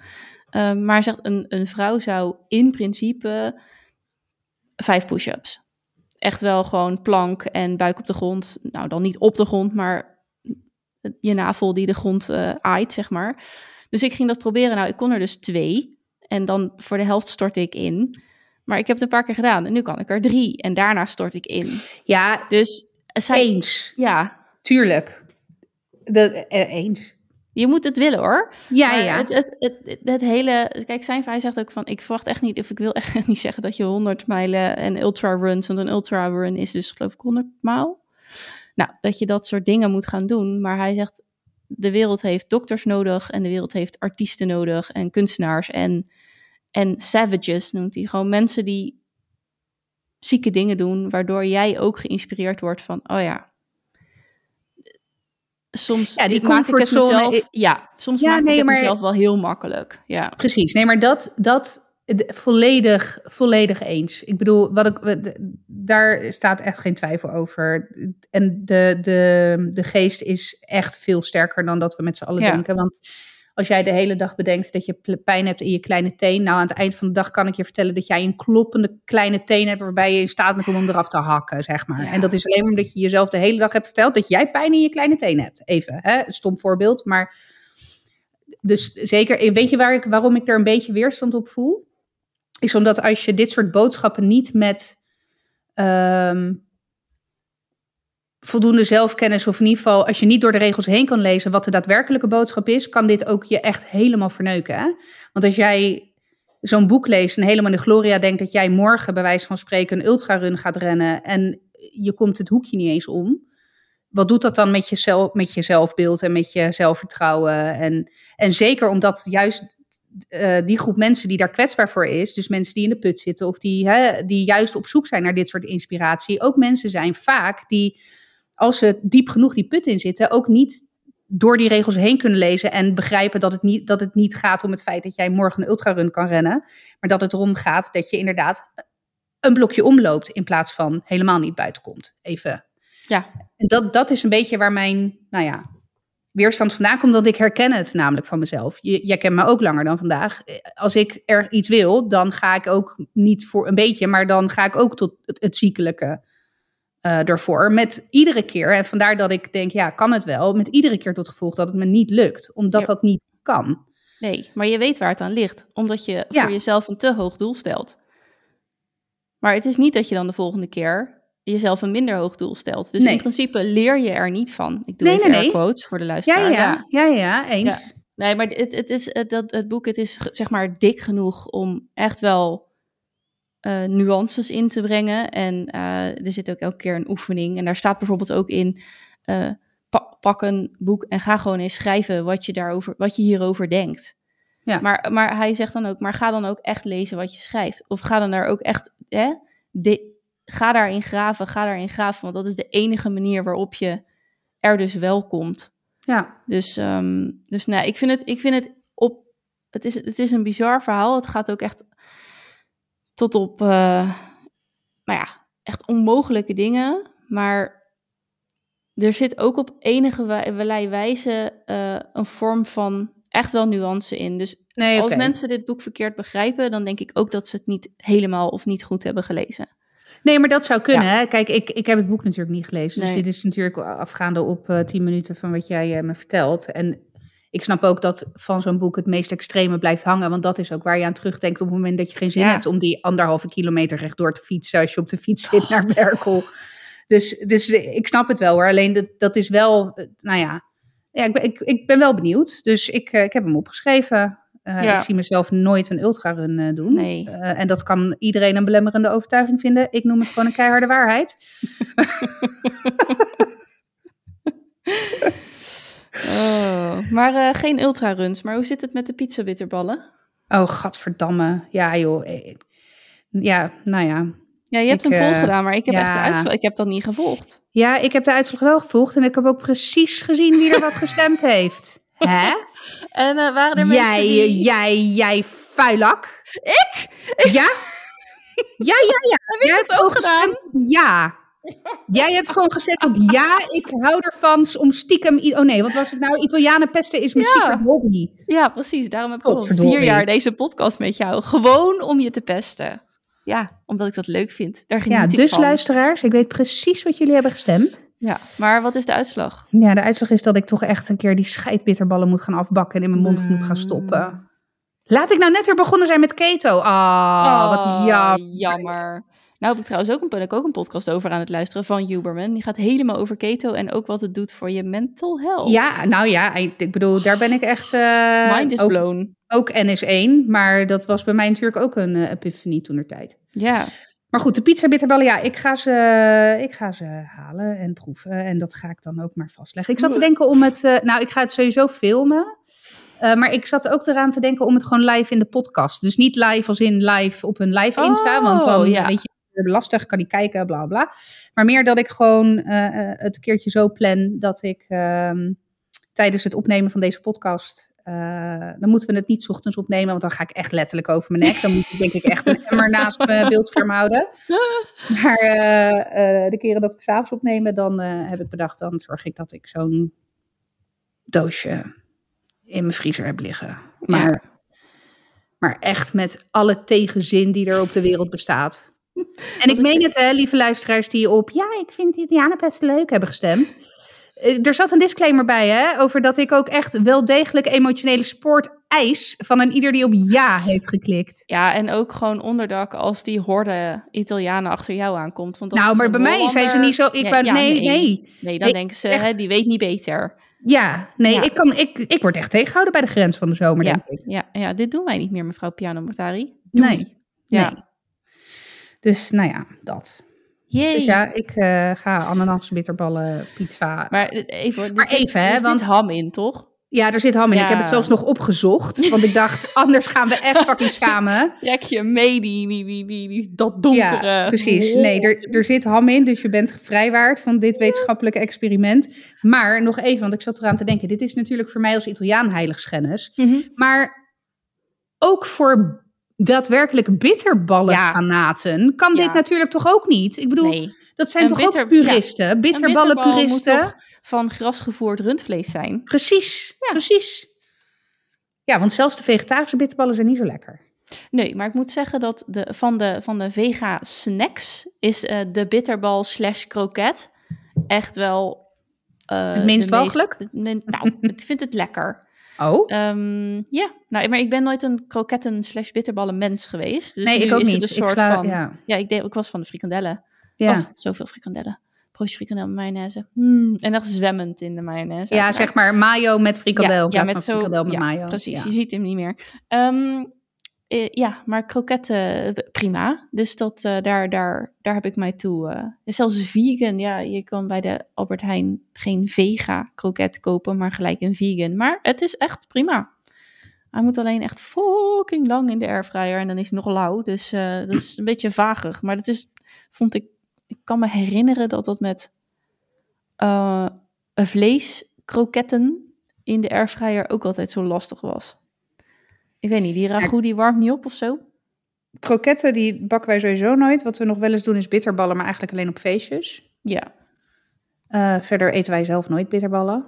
Um, maar zegt, een, een vrouw zou in principe vijf push-ups. Echt wel gewoon plank en buik op de grond. Nou, dan niet op de grond, maar je navel die de grond eh aait, zeg maar. Dus ik ging dat proberen. Nou, ik kon er dus twee. En dan voor de helft stortte ik in. Maar ik heb het een paar keer gedaan. En nu kan ik er drie. En daarna stort ik in. ja, Dus zij... eens. Ja, Tuurlijk. De, eh, eens. Je moet het willen hoor. Ja, Maar ja. Het, het, het, het, hele. Kijk, zijn hij zegt ook van. Ik verwacht echt niet. Of ik wil echt niet zeggen dat je 100 mijlen en ultra runs. Want een ultra run is dus geloof ik 100 maal. Nou, dat je dat soort dingen moet gaan doen. Maar hij zegt. De wereld heeft dokters nodig. En de wereld heeft artiesten nodig. En kunstenaars. En, en savages noemt hij. Gewoon mensen die zieke dingen doen. Waardoor jij ook geïnspireerd wordt van. Oh ja. Soms Ja, die maak ik comfortzone mezelf, ja, soms Ja, maak ik het maar- mezelf wel heel makkelijk. Ja. Precies. Nee, maar dat, dat volledig, volledig eens. Ik bedoel, wat ik, daar staat echt geen twijfel over. En de, de, de geest is echt veel sterker dan dat we met z'n allen Ja. denken. Want als jij de hele dag bedenkt dat je pijn hebt in je kleine teen. Nou, aan het eind van de dag kan ik je vertellen dat jij een kloppende kleine teen hebt. waarbij je in staat bent om hem eraf te hakken, zeg maar. Ja. En dat is alleen omdat je jezelf de hele dag hebt verteld dat jij pijn in je kleine teen hebt. Even, hè? stom voorbeeld. Maar dus zeker, weet je waar ik, waarom ik er een beetje weerstand op voel? Is omdat als je dit soort boodschappen niet met ehm, voldoende zelfkennis, of in ieder geval als je niet door de regels heen kan lezen wat de daadwerkelijke boodschap is, kan dit ook je echt helemaal verneuken. Hè? Want als jij zo'n boek leest en helemaal in de gloria denkt dat jij morgen bij wijze van spreken een ultrarun gaat rennen en je komt het hoekje niet eens om. Wat doet dat dan met je, met je zelfbeeld en met je zelfvertrouwen? En, en zeker omdat juist eh, die groep mensen die daar kwetsbaar voor is, dus mensen die in de put zitten of die, hè, die juist op zoek zijn naar dit soort inspiratie, ook mensen zijn vaak die, als ze diep genoeg die put in zitten, ook niet door die regels heen kunnen lezen en begrijpen dat het niet, dat het niet gaat om het feit dat jij morgen een ultrarun kan rennen, maar dat het erom gaat dat je inderdaad een blokje omloopt in plaats van helemaal niet buiten komt. Even. Ja. En dat, dat is een beetje waar mijn, nou ja, weerstand vandaan komt, dat ik herken het namelijk van mezelf. Je, jij kent me ook langer dan vandaag. Als ik er iets wil, dan ga ik ook niet voor een beetje, maar dan ga ik ook tot het, het ziekelijke eh ervoor. Met iedere keer, en vandaar dat ik denk, ja, kan het wel, met iedere keer tot gevolg dat het me niet lukt, omdat Ja. dat niet kan. Nee, maar je weet waar het aan ligt. Omdat je Ja. voor jezelf een te hoog doel stelt. Maar het is niet dat je dan de volgende keer jezelf een minder hoog doel stelt. Dus Nee. in principe leer je er niet van. Ik doe Nee, even quotes voor de Ja, luisteraar. ja, ja, ja, eens. Nee, maar het, het, is, het, dat, het boek het is zeg maar dik genoeg om echt wel eh, nuances in te brengen. En eh, er zit ook elke keer een oefening. En daar staat bijvoorbeeld ook in... eh, pa- pak een boek en ga gewoon eens schrijven wat je, daarover, wat je hierover denkt. Ja. Maar, maar hij zegt dan ook, maar ga dan ook echt lezen wat je schrijft. Of ga dan daar ook echt, hè, de, ga daarin graven, ga daarin graven. Want dat is de enige manier waarop je er dus wel komt. Ja, Dus, ehm, dus nou, ik vind het, ik vind het op, het is, het is een bizar verhaal. Het gaat ook echt tot op, eh, nou ja, echt onmogelijke dingen. Maar er zit ook op enige wij- wijze eh, een vorm van echt wel nuance in. Dus nee, als mensen dit boek verkeerd begrijpen, dan denk ik ook dat ze het niet helemaal of niet goed hebben gelezen. Nee, maar dat zou kunnen. Hè? Kijk, ik, ik heb het boek natuurlijk niet gelezen. Dus dit is natuurlijk afgaande op eh, tien minuten van wat jij me vertelt. En ik snap ook dat van zo'n boek het meest extreme blijft hangen. Want dat is ook waar je aan terugdenkt op het moment dat je geen zin Ja. hebt om die anderhalve kilometer rechtdoor te fietsen als je op de fiets zit naar Berkel. Dus, dus ik snap het wel hoor. Alleen dat, dat is wel, eh, nou ja, ja ik, ben, ik, ik ben wel benieuwd. Dus ik, eh, ik heb hem opgeschreven. Eh, Ja. Ik zie mezelf nooit een ultrarun eh doen. Nee. En dat kan iedereen een belemmerende overtuiging vinden. Ik noem het gewoon een keiharde waarheid. Oh, maar eh, geen ultraruns. Maar hoe zit het met de pizzabitterballen? Oh, gadverdamme. Ja, joh. Eh, Ja, nou ja. Ja, je hebt Ik, een poll eh, gedaan, maar ik heb echt de uitslag. Ik heb dat niet gevolgd. Ja, ik heb de uitslag wel gevolgd. En ik heb ook precies gezien wie er wat gestemd heeft. Hè? En waren er mensen Jij, die... jij, jij vuilak. Ik? Ja? Ja, ja, ja. Heb Jij gewoon ook gedaan? gestemd ja. Jij hebt gewoon gezegd op ja, ik hou ervan om stiekem... Oh nee, wat was het nou? Italianen pesten is mijn Ja. secret hobby. Ja, precies. Daarom heb ik al vier jaar deze podcast met jou. Gewoon om je te pesten. Ja, omdat ik dat leuk vind. Daar Ja, dus van. luisteraars, ik weet precies wat jullie hebben gestemd. Ja, maar wat is de uitslag? Ja, de uitslag is dat ik toch echt een keer die scheidbitterballen moet gaan afbakken en in mijn mond moet gaan stoppen. Laat ik nou net weer begonnen zijn met keto. Ah, wat Oh, jammer. jammer. Nou heb ik trouwens ook een, ben ik ook een podcast over aan het luisteren van Huberman. Die gaat helemaal over keto en ook wat het doet voor je mental health. Ja, nou ja, ik bedoel, daar ben ik echt... eh, Mind is ook, blown. ook NS1, maar dat was bij mij natuurlijk ook een epiphanie toen er tijd. Ja, Maar goed, de pizza bitterballen, ja, ik ga, ze, ik ga ze halen en proeven. En dat ga ik dan ook maar vastleggen. Ik zat te denken om het, eh, nou, ik ga het sowieso filmen. Maar ik zat ook eraan te denken om het gewoon live in de podcast. Dus niet live als in live op een live Insta. Want dan Oh, ja. weet je, lastig, kan niet kijken, bla bla. Maar meer dat ik gewoon eh, eh, het een keertje zo plan dat ik ehm, tijdens het opnemen van deze podcast. eh, dan moeten we het niet 's ochtends opnemen, want dan ga ik echt letterlijk over mijn nek. Dan moet ik denk ik echt een emmer naast mijn beeldscherm houden. Maar de keren dat we s'avonds opnemen, dan heb ik bedacht, dan zorg ik dat ik zo'n doosje in mijn vriezer heb liggen. Maar, Ja. maar echt met alle tegenzin die er op de wereld bestaat. En ik meen het, hè, lieve luisteraars die op, ja, ik vind Italianenpest leuk hebben gestemd. Eh, Er zat een disclaimer bij, hè, over dat ik ook echt wel degelijk emotionele sport eis van een ieder die op ja heeft geklikt. ja, en ook gewoon onderdak als die horde Italianen achter jou aankomt. Want Nou, maar bij mij zijn ze niet zo. Ik Ja, ja, nee, nee. nee. Nee, dan Nee, denken ze, echt. hè, die weet niet beter. Ja, nee, Ja. Ik, kan, ik, ik word echt tegengehouden bij de grens van de zomer, Ja, denk ik. ja, ja, dit doen wij niet meer, mevrouw Piano Mortari. Nee, Ja. Dus nou ja, dat. Jee. Dus ja, ik eh, ga ananas, bitterballen, pizza. Maar eh, even, er Maar zit- even, hè, want- ham in, toch? Ja, er zit ham in. Ik heb het zelfs nog opgezocht. Want ik dacht, anders gaan we echt fucking samen. Trek je mee die, die, die, dat donkere... Ja, precies. Nee, er, er zit ham in, dus je bent vrijwaard van dit wetenschappelijke experiment. Maar nog even, want ik zat eraan te denken. Dit is natuurlijk voor mij als Italiaan heiligschennis. Mhm. Maar ook voor daadwerkelijk bitterballenfanaten kan dit Ja. natuurlijk toch ook niet? Ik bedoel, Nee. dat zijn Een toch bitter- ook puristen? Een bitterbal Bitterballenpuristen? moet toch van grasgevoerd rundvlees zijn. Precies, Ja. precies. Ja, want zelfs de vegetarische bitterballen zijn niet zo lekker. Nee, maar ik moet zeggen dat de, van, de, van de vega snacks is eh, de bitterbal slash kroket echt wel... eh, Het minst min- nou, ik vind het lekker. Oh? Ehm, ja, nou, maar ik ben nooit een kroketten slash bitterballen mens geweest. Dus nee, ik ook niet. Een ik soort sla, van, ja. ja, ik, deed, ik was van de frikandellen. Ja. Oh, zoveel frikandellen. Broodje frikandel met mayonaise. Mm, en dan zwemmend in de mayonaise. ja, zeg maar mayo met frikandel Ja, met zo, frikandel met ja, mayo. Precies, je ziet hem niet meer. Ehm, eh, ja, maar kroketten, eh, prima. Dus dat, eh, daar, daar, daar heb ik mij toe. eh, zelfs vegan, ja, je kan bij de Albert Heijn geen vega kroket kopen, maar gelijk een vegan. Maar het is echt prima. Hij moet alleen echt fucking lang in de airfryer en dan is hij nog lauw. Dus dat is een beetje vagig. Maar dat is, vond ik, ik kan me herinneren dat dat met vleeskroketten in de airfryer ook altijd zo lastig was. Ik weet niet, die ragout die warmt niet op of zo? Kroketten die bakken wij sowieso nooit. Wat we nog wel eens doen is bitterballen, maar eigenlijk alleen op feestjes. Ja. Eh, verder eten wij zelf nooit bitterballen.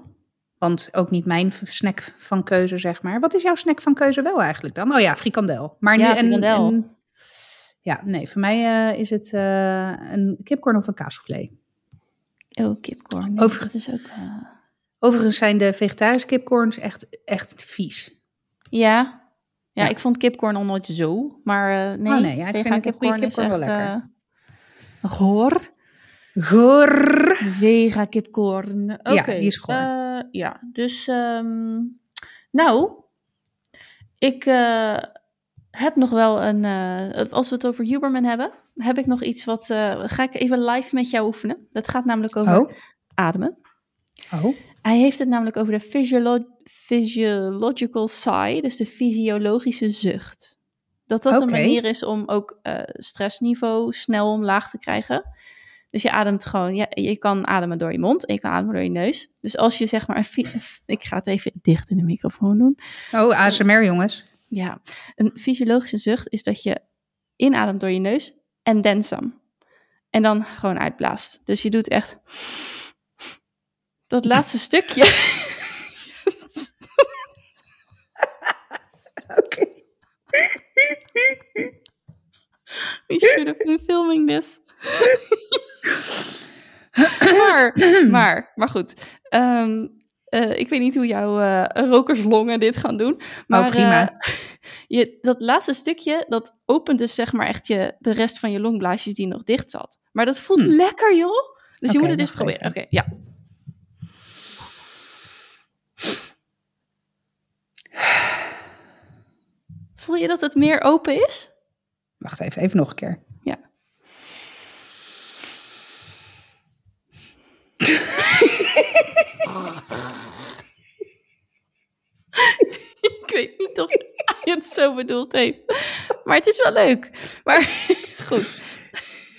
Want ook niet mijn snack van keuze, zeg maar. Wat is jouw snack van keuze wel eigenlijk dan? Oh ja, frikandel. Maar Ja, nu, frikandel. ja, nee, voor mij eh, is het eh, een kipcorn of een kaassoufflé. Oh, kipcorn. Nee, Over- Dat is ook... Overigens zijn de vegetarische kipcorns echt, echt vies. Ja. Ja. Ja. ik vond kipcorn nog nooit zo. Maar eh, nee, Oh nee, ja, ik vind een goede kipcorn is kipcorn wel echt, lekker. eh, goor. Grrr. Vega kipcorn. Oké. Ja, die is goor. eh, ja, dus... ehm, nou, ik heb nog wel een... als we het over Huberman hebben, heb ik nog iets wat... ga ik even live met jou oefenen. Dat gaat namelijk over Oh, ademen. oh. Hij heeft het namelijk over de physiolo- physiological sigh, dus de fysiologische zucht. Dat dat een manier is om ook eh, stressniveau snel omlaag te krijgen. Dus je ademt gewoon, ja, je kan ademen door je mond en je kan ademen door je neus. Dus als je zeg maar, een ik ga het even dicht in de microfoon doen. Oh, ASMR jongens. Ja, een fysiologische zucht is dat je inademt door je neus en then some. En dan gewoon uitblaast. Dus je doet echt dat laatste stukje. Oké. We should have been filming this. maar, maar, maar goed. Ehm, eh, ik weet niet hoe jouw eh, rokerslongen dit gaan doen. Maar, Oh, prima. eh, je, dat laatste stukje, dat opent dus zeg maar echt je, de rest van je longblaasjes die nog dicht zat. Maar dat voelt Hm. lekker, joh. Dus je moet het eens proberen. Oké, ja. Voel je dat het meer open is? Wacht even, even nog een keer. Ja. Ik weet niet of hij het zo bedoeld heeft. Maar het is wel leuk. Maar goed.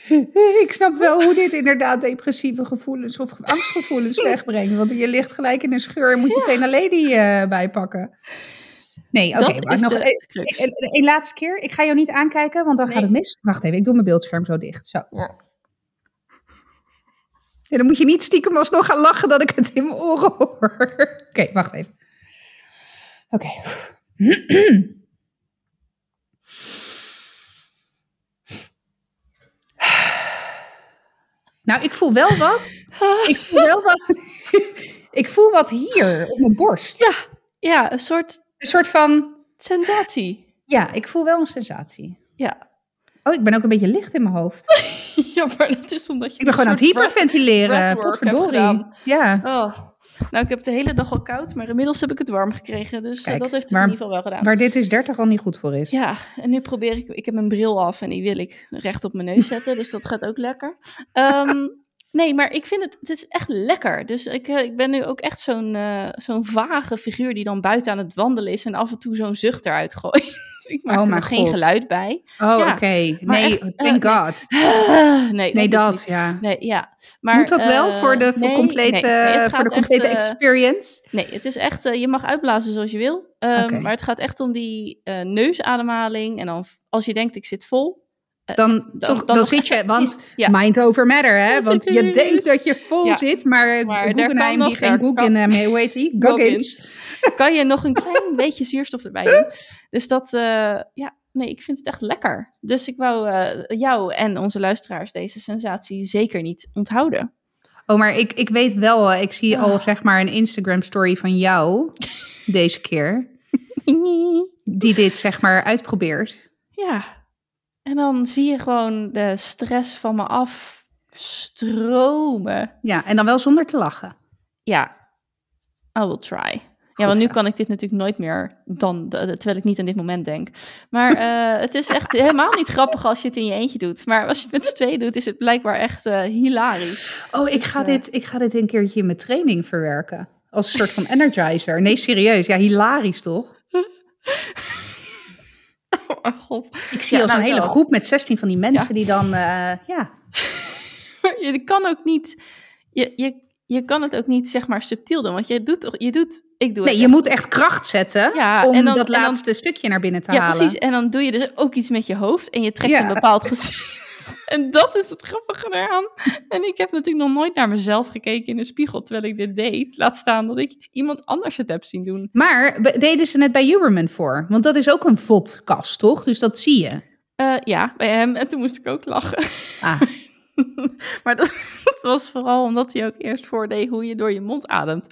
Ik snap wel hoe dit inderdaad depressieve gevoelens of angstgevoelens wegbrengt. Want je ligt gelijk in een scheur en moet je meteen een lady eh, bijpakken. Nee, oké. Maar nog een, laatste keer. Ik ga jou niet aankijken, want dan gaat het mis. Wacht even, ik doe mijn beeldscherm zo dicht. Zo. Ja. Ja, dan moet je niet stiekem alsnog gaan lachen dat ik het in mijn oren hoor. Oké, wacht even. Oké. Nou, ik voel wel wat. Ik voel wel wat. ik voel wat hier op mijn borst. Ja, ja, een soort Een soort van. sensatie. Ja, ik voel wel een sensatie. Ja. Oh, ik ben ook een beetje licht in mijn hoofd. ja, maar dat is omdat je Ik ben gewoon aan het hyperventileren. Potverdorie. Ja. Oh. Nou, ik heb de hele dag al koud, maar inmiddels heb ik het warm gekregen. Dus eh, Kijk, dat heeft het in ieder geval wel gedaan. Waar dit is 30 al niet goed voor is. Ja, en nu probeer ik... Ik heb mijn bril af en die wil ik recht op mijn neus zetten. dus dat gaat ook lekker. Ehm, nee, maar ik vind het... Het is echt lekker. Dus ik, eh, ik ben nu ook echt zo'n eh, zo'n vage figuur die dan buiten aan het wandelen is... en af en toe zo'n zucht eruit gooit. ik maak Oh er nog geen geluid bij. Oh, Ja, oké. Nee, echt, thank eh, God. nee, Nee, dat, niet. ja. Nee, ja. Maar, Moet dat wel eh, voor de voor nee, complete, voor de complete echt, eh, experience? Nee, het is echt, eh, je mag uitblazen zoals je wil. Ehm. Maar het gaat echt om die eh, neusademhaling. En dan, als je denkt, ik zit vol. eh, Dan, dan- toch, dan zit je, want Ja. mind over matter, hè? Want je denkt dat je vol Ja. zit, maar, Maar Guggenheim, die geen Guggenheim, hoe heet die? Kan je nog een klein beetje zuurstof erbij doen. Dus dat, eh, ja, nee, ik vind het echt lekker. Dus ik wou eh, jou en onze luisteraars deze sensatie zeker niet onthouden. Oh, maar ik, ik weet wel, eh, ik zie al Ah. zeg maar een Instagram story van jou deze keer, die dit zeg maar uitprobeert. Ja, en dan zie je gewoon de stress van me afstromen. Ja, en dan wel zonder te lachen. Ja, I will try. Ja, want nu kan ik dit natuurlijk nooit meer dan, de- terwijl ik niet aan dit moment denk. Maar eh, het is echt helemaal niet grappig als je het in je eentje doet. Maar als je het met z'n tweeën doet, is het blijkbaar echt eh, hilarisch. Oh, ik ga, eh, dit, ik ga dit een keertje in mijn training verwerken. Als een soort van energizer. Nee, serieus. Ja, hilarisch toch? Oh, God. Ik zie Ja, al zo'n nou, hele dat. groep met 16 van die mensen Ja. die dan, eh, ja. Je kan ook niet, je, je, je kan het ook niet zeg maar subtiel doen. Want je doet toch, je doet, ik doe Nee, het je moet echt kracht zetten Ja, om en dan- dat dan- laatste stukje naar binnen te Ja, halen. precies. En dan doe je dus ook iets met je hoofd en je trekt Ja. een bepaald gezicht. En dat is het grappige eraan. En ik heb natuurlijk nog nooit naar mezelf gekeken in de spiegel terwijl ik dit deed. Laat staan dat ik iemand anders het heb zien doen. Maar deden ze het bij Huberman voor? Want dat is ook een vodkast, toch? Dus dat zie je. Eh, ja, bij hem. En toen moest ik ook lachen. Ah, maar dat, dat was vooral omdat hij ook eerst voordeed hoe je door je mond ademt.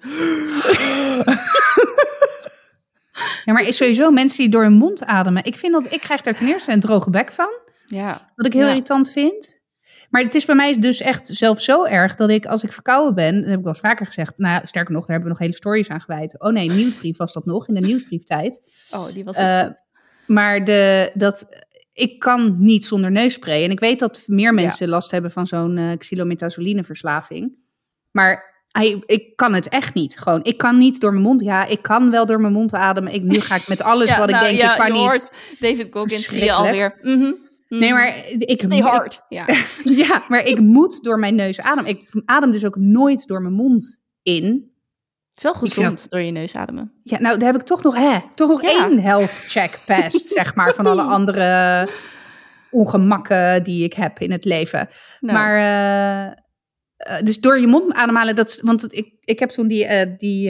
ja, maar is sowieso mensen die door hun mond ademen. Ik vind dat ik krijg daar ten eerste een droge bek van. Ja. Wat ik heel Ja. irritant vind. Maar het is bij mij dus echt zelfs zo erg dat ik als ik verkouden ben, dat heb ik wel eens vaker gezegd. Nou, sterker nog, daar hebben we nog hele stories aan gewijd. Oh nee, nieuwsbrief was dat nog in de nieuwsbrieftijd. Oh, die was goed. Maar de, dat, ik kan niet zonder neusspray. En ik weet dat meer mensen last hebben van zo'n uh, xylometazoline-verslaving. Maar hij, ik kan het echt niet. Gewoon, ik kan niet door mijn mond. Ja, ik kan wel door mijn mond ademen. Ik, nu ga ik met alles Ja, wat nou, ik denk, ja, ik kan je niet. hoort David Goggins Verschrikkelijk. alweer. Mhm, mhm. Nee, maar ik, Stay hard. Ja. ja, maar ik moet door mijn neus ademen. Ik adem dus ook nooit door mijn mond in. Het is wel gezond door je neus ademen. Ja, nou, daar heb ik toch nog, hè, toch nog Ja. één health check past, zeg maar, van alle andere ongemakken die ik heb in het leven. Nou, Maar, eh, eh, dus door je mond ademhalen, dat, want ik, ik heb toen die, eh, die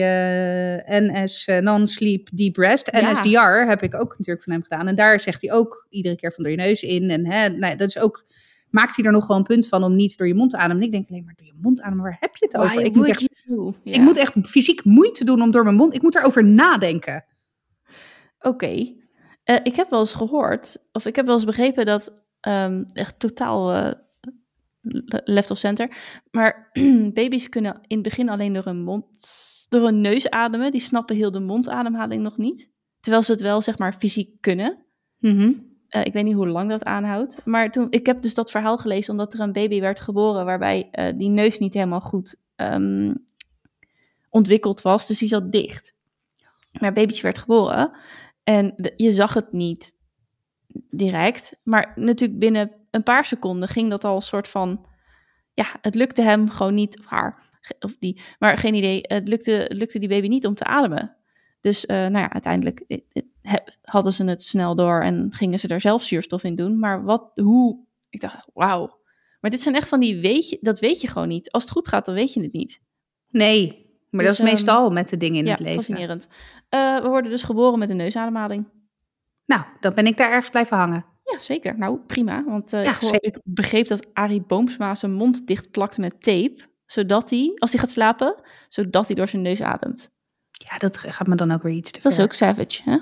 NS Non-Sleep Deep Rest, Ja. NSDR, heb ik ook natuurlijk van hem gedaan. En daar zegt hij ook iedere keer van door je neus in. En hè, nou, dat is ook, maakt hij er nog wel een punt van om niet door je mond te ademen. En ik denk alleen maar door je mond ademen, waar heb je het over? Ik moet, echt, ik moet echt fysiek moeite doen om door mijn mond, ik moet erover nadenken. Oké. Eh, ik heb wel eens gehoord, of ik heb wel eens begrepen dat ehm, echt totaal eh, left of center, maar baby's kunnen in het begin alleen door hun mond, door hun neus ademen. Die snappen heel de mondademhaling nog niet, terwijl ze het wel zeg maar fysiek kunnen. Mhm. Eh, ik weet niet hoe lang dat aanhoudt. Maar toen, ik heb dus dat verhaal gelezen omdat er een baby werd geboren waarbij eh, die neus niet helemaal goed ehm, ontwikkeld was. Dus die zat dicht. Maar babytje werd geboren en je zag het niet direct. Maar natuurlijk binnen een paar seconden ging dat al een soort van... Ja, het lukte hem gewoon niet, of haar, of die, maar geen idee. Het lukte, lukte die baby niet om te ademen. Dus eh, nou ja, uiteindelijk he- hadden ze het snel door en gingen ze er zelf zuurstof in doen. Maar wat, hoe? Ik dacht, wauw. Maar dit zijn echt van die, weet je, dat weet je gewoon niet. Als het goed gaat, dan weet je het niet. Nee, maar Dus, dat is ehm, meestal met de dingen in ja, het leven. fascinerend. Eh, we worden dus geboren met een neusademhaling. Nou, dan ben ik daar ergens blijven hangen. Ja, zeker. Nou, prima. Want eh, Ja, ik, hoor- zeker. ik begreep dat Arie Boomsma zijn mond dichtplakt met tape. Zodat hij, als hij gaat slapen, zodat hij door zijn neus ademt. Ja, dat gaat me dan ook weer iets te Dat is ver. ook savage, hè?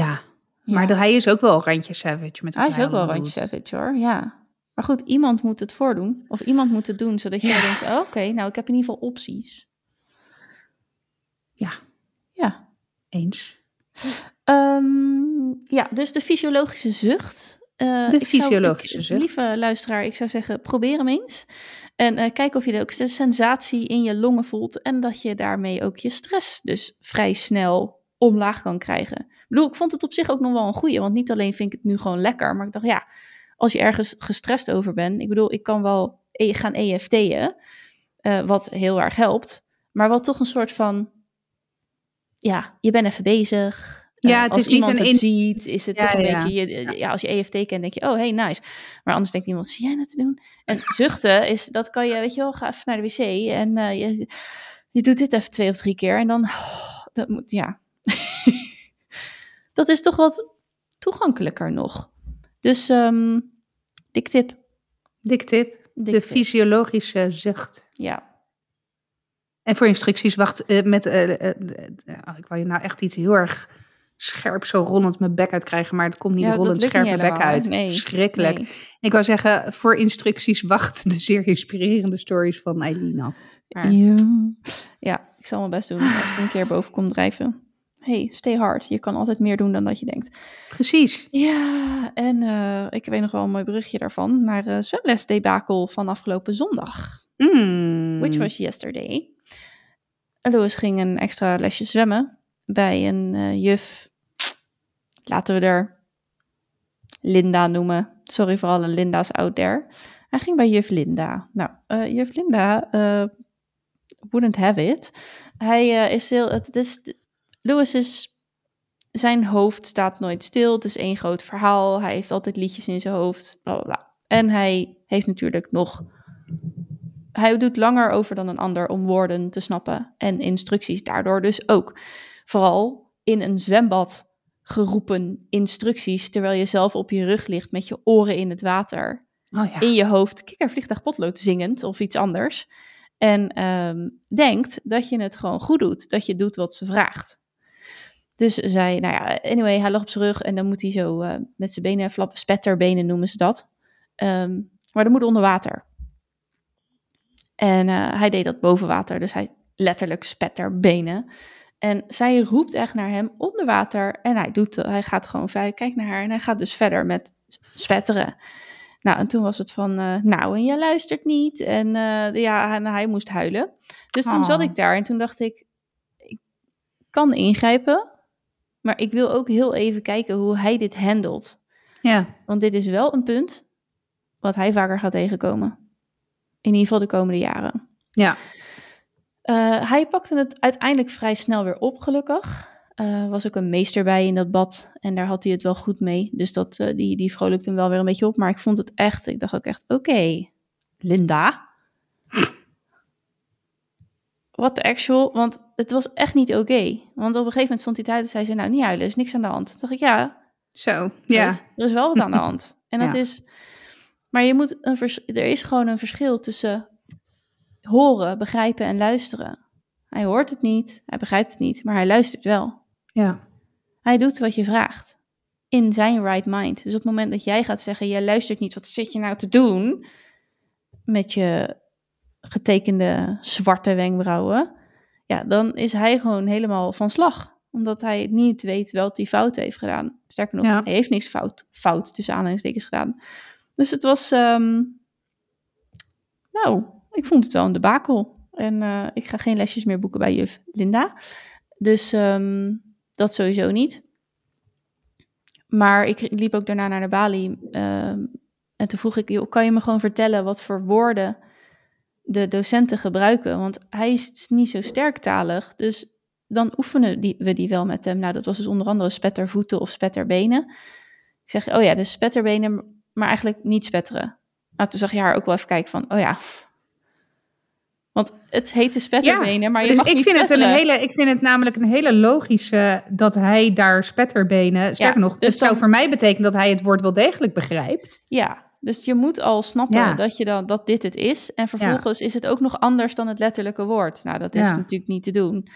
Ja, maar hij is ook wel randje savage. Met wat Hij is ook wel randje doet. savage, hoor. Ja. Maar goed, iemand moet het voordoen. Of iemand moet het doen, zodat je denkt... oh, oké, nou, ik heb in ieder geval opties. Ja, Ja. eens. Ehm, ja, dus de fysiologische zucht. Eh, De zou- fysiologische ik- zucht. Lieve luisteraar, ik zou zeggen, probeer hem eens. En eh, kijk of je ook de sensatie in je longen voelt. En dat je daarmee ook je stress dus vrij snel omlaag kan krijgen. Ik bedoel, ik vond het op zich ook nog wel een goeie. Want niet alleen vind ik het nu gewoon lekker. Maar ik dacht, ja, als je ergens gestrest over bent. Ik bedoel, ik kan wel e- gaan EFT'en. eh, wat heel erg helpt. Maar wat toch een soort van... Ja, je bent even bezig. Ja, Eh, het als is niet iemand een het ziet, is het Ja, toch een ja. beetje... Je, ja, als je EFT kent, denk je, oh, hey, nice. Maar anders denkt iemand, zie jij dat te doen? En zuchten, is, dat kan je, weet je wel, ga even naar de wc en eh, je, je doet dit even twee of drie keer en dan, oh, dat moet, ja. Dat is toch wat toegankelijker nog. Dus, ehm dik tip. Dik tip. Dik de tip. fysiologische zucht. Ja. En voor instructies, wacht, eh, met, eh, eh, oh, ik wou je nou echt iets heel erg scherp zo rollend mijn bek uit krijgen, maar het komt niet Ja, rollend scherpe bek uit. Nee, Verschrikkelijk. nee. Ik wou zeggen, voor instructies, wacht de zeer inspirerende stories van Eileen af. Maar- Ja. ja, ik zal mijn best doen als ik een keer boven kom drijven. Hey, stay hard. Je kan altijd meer doen dan dat je denkt. Precies. Ja, en eh, ik weet nog wel een mooi berichtje daarvan. Naar de zwemlesdebakel van afgelopen zondag. Mm. Which was yesterday. Louis ging een extra lesje zwemmen bij een eh, juf. Laten we er Linda noemen. Sorry voor alle Linda's out there. Hij ging bij juf Linda. Nou, eh, juf Linda eh, wouldn't have it. Hij eh, is heel... Het is, Louis is... Zijn hoofd staat nooit stil. Het is één groot verhaal. Hij heeft altijd liedjes in zijn hoofd. Bla, bla, bla. En hij heeft natuurlijk nog hij doet langer over dan een ander om woorden te snappen en instructies daardoor dus ook. Vooral in een zwembad geroepen instructies terwijl je zelf op je rug ligt met je oren in het water. Oh ja. In je hoofd kikker vliegtuig potlood zingend of iets anders. En ehm, denkt dat je het gewoon goed doet. Dat je doet wat ze vraagt. Dus zij, nou ja, anyway, hij lag op zijn rug en dan moet hij zo eh, met zijn benen flappen. Spetterbenen noemen ze dat. Ehm, maar dat moet onder water. En eh, hij deed dat boven water, dus hij letterlijk spetterbenen. En zij roept echt naar hem onder water en hij, doet, hij gaat gewoon, hij kijkt naar haar en hij gaat dus verder met spetteren. Nou, en toen was het van, eh, nou, en jij luistert niet. En ja, en hij moest huilen. Dus toen Oh. zat ik daar en toen dacht ik, ik kan ingrijpen, maar ik wil ook heel even kijken hoe hij dit handelt. Ja. Want dit is wel een punt wat hij vaker gaat tegenkomen. In ieder geval de komende jaren. Ja. Eh, hij pakte het uiteindelijk vrij snel weer op, gelukkig. Er was ook een meester bij in dat bad en daar had hij het wel goed mee. Dus dat, eh, die, die vrolijkte hem wel weer een beetje op. Maar ik vond het echt, ik dacht ook echt, oké, Linda. What the actual? Want het was echt niet oké. Want op een gegeven moment stond hij thuis en zei ze, nou niet huilen, er is niks aan de hand. Toen dacht ik, ja, Zo. er Ja. is- er is wel wat aan de hand. En dat Ja. is. Maar je moet een vers, er is gewoon een verschil tussen horen, begrijpen en luisteren. Hij hoort het niet, hij begrijpt het niet, maar hij luistert wel. Ja. Hij doet wat je vraagt. in zijn right mind. Dus op het moment dat jij gaat zeggen, jij luistert niet, wat zit je nou te doen? Met je getekende zwarte wenkbrauwen. Ja, dan is hij gewoon helemaal van slag. Omdat hij niet weet wat hij fout heeft gedaan. Sterker nog, Ja. hij heeft niks fout, fout tussen aanhalingstekens gedaan. Dus het was, ehm, nou, ik vond het wel een debakel. En eh, ik ga geen lesjes meer boeken bij juf Linda. Dus ehm, dat sowieso niet. Maar ik liep ook daarna naar de balie. ehm, en toen vroeg ik, kan je me gewoon vertellen wat voor woorden de docenten gebruiken? Want hij is niet zo sterktalig. Dus dan oefenen die, we die wel met hem. Nou, dat was dus onder andere spettervoeten of spetterbenen. Ik zeg, oh ja, dus spetterbenen, maar eigenlijk niet spetteren. Nou, toen zag je haar ook wel even kijken van, oh ja. Want het heette spetterbenen, maar je dus mag ik niet vind het een spetteren. hele, ik vind het namelijk een hele logische dat hij daar spetterbenen. Sterker nog, dus het zou voor mij betekenen dat hij het woord wel degelijk begrijpt. Ja, dus je moet al snappen Ja. dat, je dan, dat dit het is. En vervolgens is het ook nog anders dan het letterlijke woord. Nou, dat is Ja. natuurlijk niet te doen.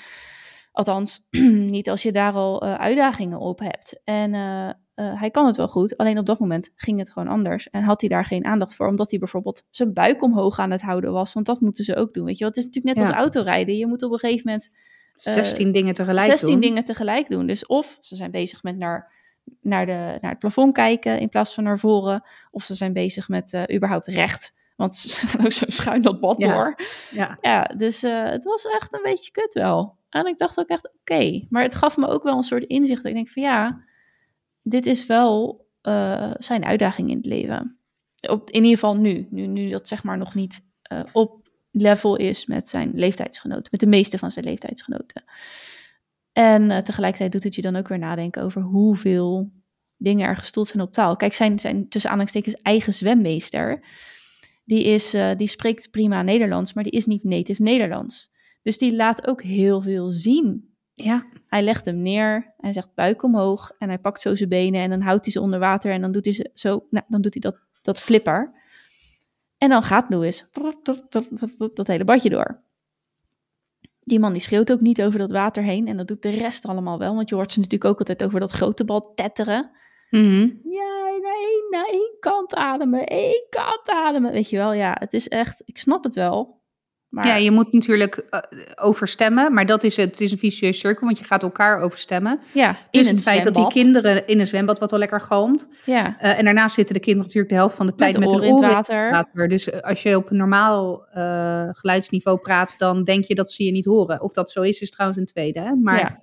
Althans, niet als je daar al eh, uitdagingen op hebt. En eh, eh, hij kan het wel goed, alleen op dat moment ging het gewoon anders. En had hij daar geen aandacht voor, omdat hij bijvoorbeeld zijn buik omhoog aan het houden was. Want dat moeten ze ook doen, weet je wel. Het is natuurlijk net als autorijden. Je moet op een gegeven moment 16 dingen tegelijk 16 doen. dingen tegelijk doen. Dus of ze zijn bezig met naar, naar, de, naar het plafond kijken in plaats van naar voren. Of ze zijn bezig met eh, überhaupt recht. Want ze gaan ook zo schuin dat bad Ja. door. Ja. Ja, dus eh, het was echt een beetje kut wel. En ik dacht ook echt, oké. Maar het gaf me ook wel een soort inzicht. Ik denk van ja, dit is wel eh, zijn uitdaging in het leven. Op, in ieder geval nu. Nu, nu dat zeg maar nog niet op level is met zijn leeftijdsgenoten. Met de meeste van zijn leeftijdsgenoten. En eh, tegelijkertijd doet het je dan ook weer nadenken over hoeveel dingen er gestoeld zijn op taal. Kijk, zijn, zijn tussen aanhalingstekens eigen zwemmeester, die, is, eh, die spreekt prima Nederlands, maar die is niet native Nederlands. Dus die laat ook heel veel zien. Ja. Hij legt hem neer, hij zegt buik omhoog en hij pakt zo zijn benen en dan houdt hij ze onder water en dan doet hij, ze zo, nou, dan doet hij dat, dat flipper. En dan gaat Louis dat hele badje door. Die man die schreeuwt ook niet over dat water heen en dat doet de rest allemaal wel, want je hoort ze natuurlijk ook altijd over dat grote bal tetteren. Mhm. Ja, naar één, naar één kant ademen, één kant ademen. Weet je wel, ja, het is echt, ik snap het wel. Maar Ja, je moet natuurlijk eh, overstemmen, maar dat is het. Het is een vicieuze cirkel, want je gaat elkaar overstemmen. ja, Dus het feit dat die kinderen in een zwembad wat wel lekker galmt. Ja, eh, en daarnaast zitten de kinderen natuurlijk de helft van de tijd met hun oren in het water. water. Dus eh, als je op een normaal geluidsniveau praat, dan denk je dat ze je niet horen. Of dat zo is, is trouwens een tweede. Hè? Maar Ja.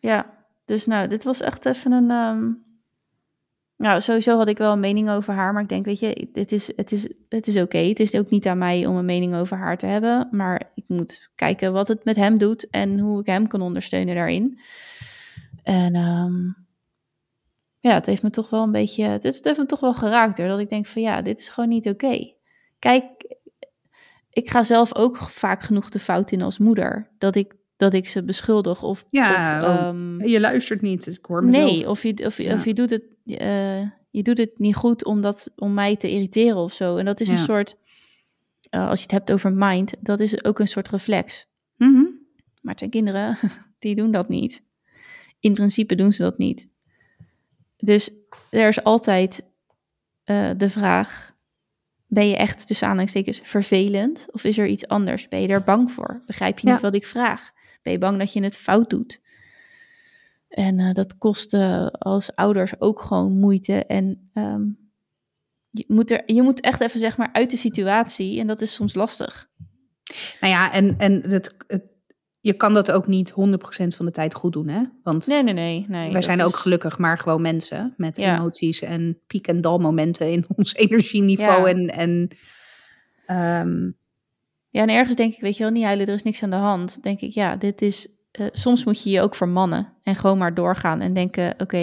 ja, dus nou, dit was echt even een... ehm, Nou, sowieso had ik wel een mening over haar, maar ik denk, weet je, het is, het is, het is oké. Het is ook niet aan mij om een mening over haar te hebben, maar ik moet kijken wat het met hem doet en hoe ik hem kan ondersteunen daarin. En ehm, ja, het heeft me toch wel een beetje, het, heeft me toch wel geraakt hoor, dat ik denk van ja, dit is gewoon niet oké. Kijk, ik ga zelf ook vaak genoeg de fout in als moeder, dat ik, dat ik ze beschuldig of, Ja, of oh, ehm, je luistert niet. dus Ik hoor mezelf. Nee, of je, of, Ja. of je doet het, eh, je doet het niet goed omdat, om mij te irriteren of zo. En dat is een soort, eh, als je het hebt over mind, dat is ook een soort reflex. Mhm. Maar het zijn kinderen, die doen dat niet. In principe doen ze dat niet. Dus er is altijd eh, de vraag, ben je echt tussen aanhalingstekens vervelend? Of is er iets anders? Ben je er bang voor? Begrijp je niet Ja. wat ik vraag? Ben je bang dat je het fout doet? En eh, dat kost eh, als ouders ook gewoon moeite. En ehm, je, moet er, je moet echt even zeg maar uit de situatie. En dat is soms lastig. Nou ja, en, en het, het, je kan dat ook niet 100% van de tijd goed doen, hè? Want Nee, nee, nee. nee wij zijn is- ook gelukkig maar gewoon mensen met Ja. emoties en piek- en dalmomenten in ons energieniveau. Ja. En, en ehm, Ja, en ergens denk ik, weet je wel, niet huilen, er is niks aan de hand. Denk ik, ja, dit is... eh, soms moet je je ook vermannen en gewoon maar doorgaan en denken, oké,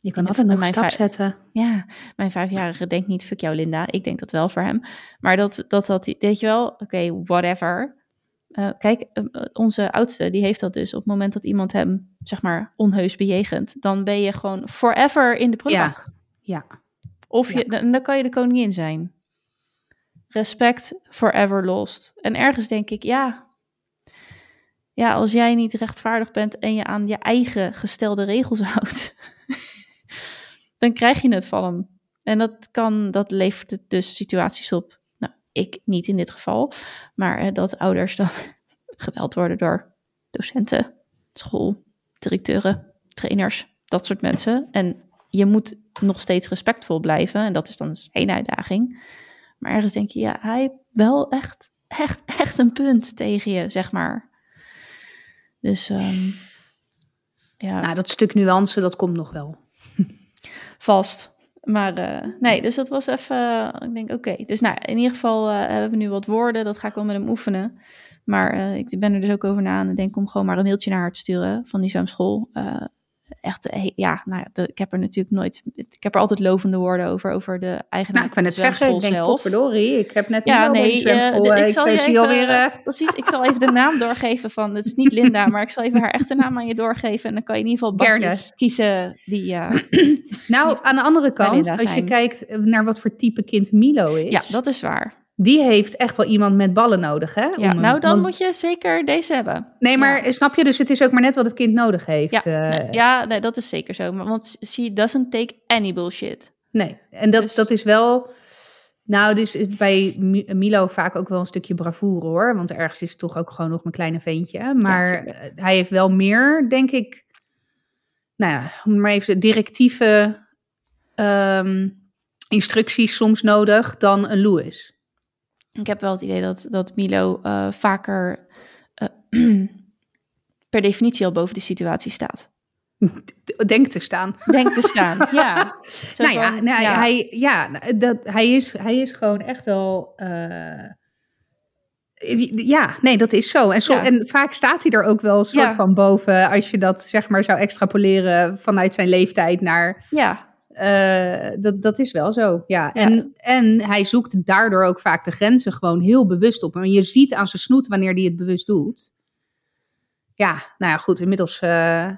je kan Ja, altijd nog een stap zetten. ja, mijn vijfjarige denkt niet, fuck jou Linda. Ik denk dat wel voor hem. Maar dat, dat, dat weet je wel, oké, whatever. Eh, kijk, eh, onze oudste, die heeft dat dus. Op het moment dat iemand hem, zeg maar, onheus bejegent, dan ben je gewoon forever in de prullenbak. Ja, Of je, Ja. dan, dan kan je de koningin zijn. Respect forever lost. En ergens denk ik, ja. Ja, als jij niet rechtvaardig bent en je aan je eigen gestelde regels houdt. dan krijg je het van hem. En dat, kan, dat levert dus situaties op. Nou, ik niet in dit geval. Maar eh, dat ouders dan geweld worden door docenten, school, directeuren, trainers, dat soort mensen. En je moet nog steeds respectvol blijven. En dat is dan één uitdaging. Maar ergens denk je, ja, hij wel echt, echt, echt een punt tegen je, zeg maar. Dus ehm, ja. Nou, dat stuk nuance, dat komt nog wel. Vast. Maar uh, nee, dus dat was even. ik denk, oké. Dus nou, in ieder geval uh, hebben we nu wat woorden. Dat ga ik wel met hem oefenen. Maar uh, ik ben er dus ook over na aan het denken om gewoon maar een mailtje naar haar te sturen van die zwemschool echt, eh, ja, nou ik heb er natuurlijk nooit, ik heb er altijd lovende woorden over, over de eigenaar. Nou, ik kan het zeggen, ik denk, potverdorie, ik heb net ja, nee, uh, ik, zal je even, alweer, uh... Precies, ik zal even de naam doorgeven van, het is niet Linda, maar ik zal even haar echte naam aan je doorgeven en dan kan je in ieder geval badjes kiezen die... nou, aan de andere kant, als je kijkt naar wat voor type kind Milo is. Ja, dat is waar die heeft echt wel iemand met ballen nodig, hè? Ja, nou dan moet je zeker deze hebben. Nee, maar snap je? Dus het is ook maar net wat het kind nodig heeft. Ja, nee, ja nee, dat is zeker zo. Want she doesn't take any bullshit. Nee, en dat, dus... dat is wel... Nou, dus is bij Milo vaak ook wel een stukje bravoure, hoor. Want ergens is het toch ook gewoon nog mijn kleine ventje. Maar hij heeft wel meer, denk ik... Nou ja, maar even directieve um, instructies soms nodig dan een Louis. Ik heb wel het idee dat, dat Milo uh, vaker uh, per definitie al boven de situatie staat. Denk te staan. Denk te staan, ja. nou ja, nou, ja, Hij, ja dat, hij, is, hij is gewoon echt wel... Uh, ja, nee, dat is zo. En, zo, ja. en vaak staat hij er ook wel een soort van boven... als je dat zeg maar zou extrapoleren vanuit zijn leeftijd naar... Ja. Uh, dat, dat is wel zo, ja. En, ja. en hij zoekt daardoor ook vaak de grenzen gewoon heel bewust op. En je ziet aan zijn snoet wanneer hij het bewust doet. Ja, nou ja, goed, inmiddels uh,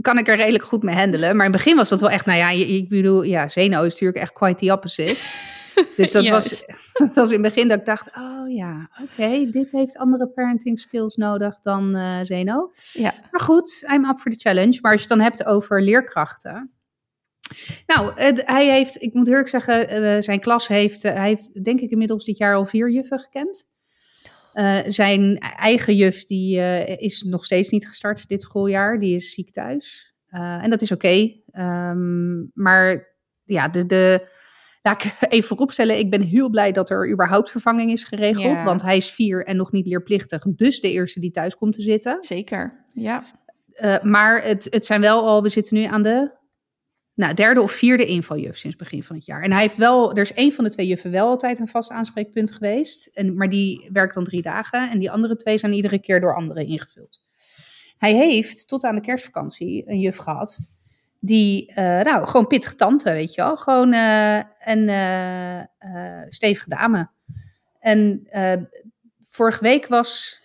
kan ik er redelijk goed mee handelen. Maar in het begin was dat wel echt, nou ja, ik bedoel, ja, Zeno is natuurlijk echt quite the opposite. Dus dat, was, dat was in het begin dat ik dacht, oh ja, oké, okay, dit heeft andere parenting skills nodig dan uh, Zeno. Ja. Maar goed, I'm up for the challenge. Maar als je het dan hebt over leerkrachten nou, hij heeft, ik moet eerlijk zeggen, uh, zijn klas heeft, uh, hij heeft denk ik inmiddels dit jaar al vier juffen gekend. Uh, zijn eigen juf die is nog steeds niet gestart dit schooljaar, die is ziek thuis. en dat is oké. Okay. Um, maar ja, de, de, laat ik even vooropstellen, ik ben heel blij dat er überhaupt vervanging is geregeld. Ja. Want hij is vier en nog niet leerplichtig, dus de eerste die thuis komt te zitten. Zeker, ja. maar het, het zijn wel al, we zitten nu aan de nou, derde of vierde invaljuf sinds begin van het jaar. En hij heeft wel, er is één van de twee juffen wel altijd een vast aanspreekpunt geweest. En, maar die werkt dan drie dagen. En die andere twee zijn iedere keer door anderen ingevuld. Hij heeft tot aan de kerstvakantie een juf gehad. Die, uh, nou, gewoon pittige tante, weet je wel. Gewoon uh, een uh, stevige dame. En vorige week was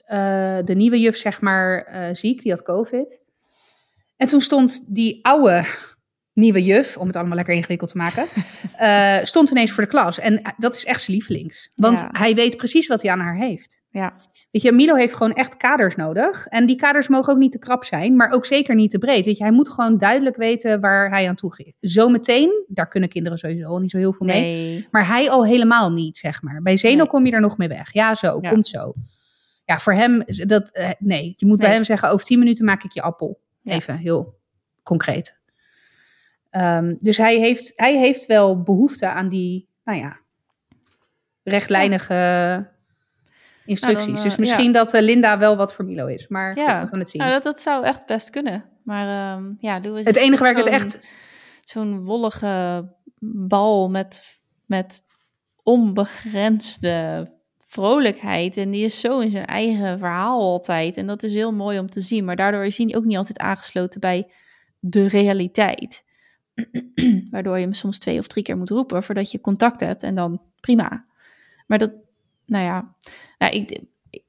de nieuwe juf, zeg maar, ziek. Die had COVID. En toen stond die oude nieuwe juf, om het allemaal lekker ingewikkeld te maken, uh, stond ineens voor de klas. En dat is echt zijn lievelings. Want ja. hij weet precies wat hij aan haar heeft. Ja. Weet je, Milo heeft gewoon echt kaders nodig. En die kaders mogen ook niet te krap zijn, maar ook zeker niet te breed. Weet je, hij moet gewoon duidelijk weten waar hij aan toe gaat. Zometeen, daar kunnen kinderen sowieso al niet zo heel veel mee. Nee. Maar hij al helemaal niet, zeg maar. Bij Zeno nee. kom je er nog mee weg. Ja, zo, ja. komt zo. Ja, voor hem, dat, uh, nee. Je moet nee. bij hem zeggen, over tien minuten maak ik je appel. Even, heel concreet. Um, dus hij heeft, hij heeft wel behoefte aan die, nou ja, rechtlijnige ja. instructies. Nou, dan, uh, dus misschien ja. dat uh, Linda wel wat voor Milo is. Maar ja. goed, we gaan het zien. Nou, dat, dat zou echt best kunnen. Maar um, ja, doe eens Het enige waar ik het echt... Zo'n wollige bal met, met onbegrensde vrolijkheid. En die is zo in zijn eigen verhaal altijd. En dat is heel mooi om te zien. Maar daardoor is hij ook niet altijd aangesloten bij de realiteit. Waardoor je hem soms twee of drie keer moet roepen voordat je contact hebt en dan prima. Maar dat, nou ja, nou, ik, ik,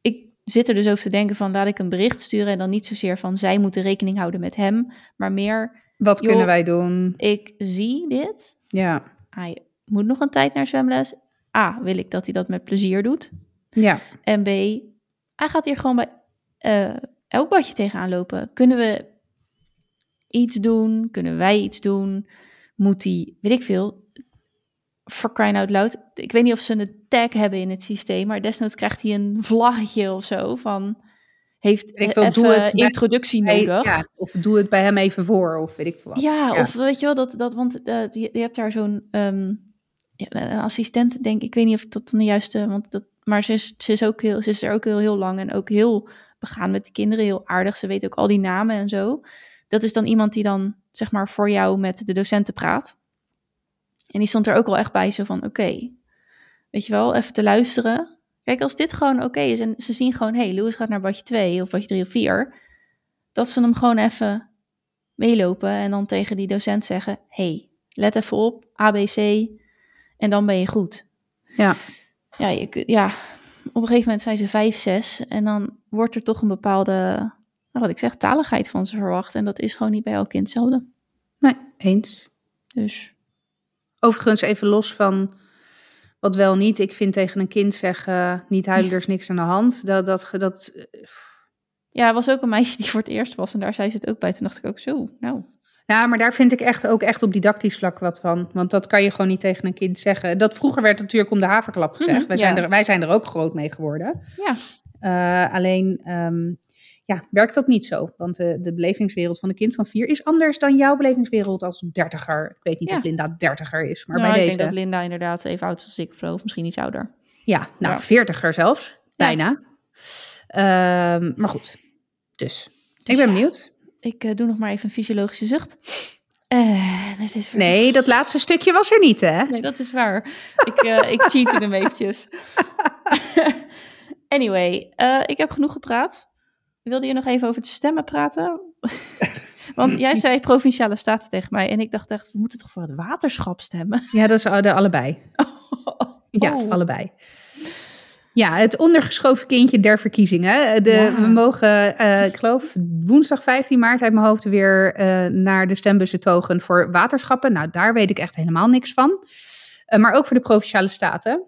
ik, zit er dus over te denken van laat ik een bericht sturen en dan niet zozeer van zij moeten rekening houden met hem, maar meer. Wat joh, kunnen wij doen? Ik zie dit. Ja. Hij moet nog een tijd naar zwemles. A, wil ik dat hij dat met plezier doet. Ja. En B, hij gaat hier gewoon bij uh, elk badje tegenaan lopen. Kunnen we iets doen? Kunnen wij iets doen? moet hij, weet ik veel, for crying out loud. Ik weet niet of ze een tag hebben in het systeem, maar desnoods krijgt hij een vlaggetje of zo van heeft Ik wil, doe het introductie nodig. ja, of doe het bij hem even voor, of weet ik veel wat. Ja, of weet je wel, dat, dat want eh, je, je hebt daar zo'n ehm, ja, assistent, denk ik. Ik weet niet of dat dan de juiste, want dat, maar ze is, ze is ook heel, ze is er ook heel, heel lang en ook heel begaan met de kinderen, heel aardig. Ze weet ook al die namen en zo. Dat is dan iemand die dan, zeg maar, voor jou met de docenten praat. En die stond er ook wel echt bij, zo van, oké, weet je wel, even te luisteren. Kijk, als dit gewoon oké is en ze zien gewoon, hé, hey, Louis gaat naar badje 2 of badje 3 of 4, dat ze hem gewoon even meelopen en dan tegen die docent zeggen: hey, let even op, ABC, en dan ben je goed. Ja. Ja, je, ja, op een gegeven moment zijn ze vijf, zes en dan wordt er toch een bepaalde, nou, wat ik zeg, taligheid van ze verwacht. En dat is gewoon niet bij elk kind hetzelfde. Nee, eens. Dus Overigens even los van wat wel niet. Ik vind tegen een kind zeggen, niet huilen, er is niks aan de hand. Dat, dat, dat, ja, er was ook een meisje die voor het eerst was en daar zei ze het ook bij. Toen dacht ik ook zo, nou, ja, maar daar vind ik echt ook echt op didactisch vlak wat van. Want dat kan je gewoon niet tegen een kind zeggen. Dat vroeger werd natuurlijk om de haverklap gezegd. Mhm, wij, ja. zijn er, wij zijn er ook groot mee geworden. ja. Eh, alleen ehm, ja, werkt dat niet zo. Want de, de belevingswereld van een kind van vier is anders dan jouw belevingswereld als dertiger. Ik weet niet Ja. of Linda dertiger is, maar Nou, bij ik deze. denk dat Linda inderdaad even oud is als ik, of misschien iets ouder. Ja, nou, veertiger zelfs. Bijna. Ehm, maar goed. Dus, ik ben ja. benieuwd. Ik eh, doe nog maar even een fysiologische zucht. Het is Nee, dat laatste stukje was er niet, hè? Nee, dat is waar. Ik, eh ik cheat hem eventjes. anyway, eh, ik heb genoeg gepraat. Wilde je nog even over de stemmen praten? Want jij zei provinciale staten tegen mij. En ik dacht echt, we moeten toch voor het waterschap stemmen? Ja, dat is de allebei. Ja, Oh. allebei. Ja, het ondergeschoven kindje der verkiezingen. De, Ja. We mogen, eh, ik geloof, woensdag 15 maart uit mijn hoofd weer eh, naar de stembussen togen voor waterschappen. Nou, daar weet ik echt helemaal niks van. Eh, maar ook voor de provinciale staten.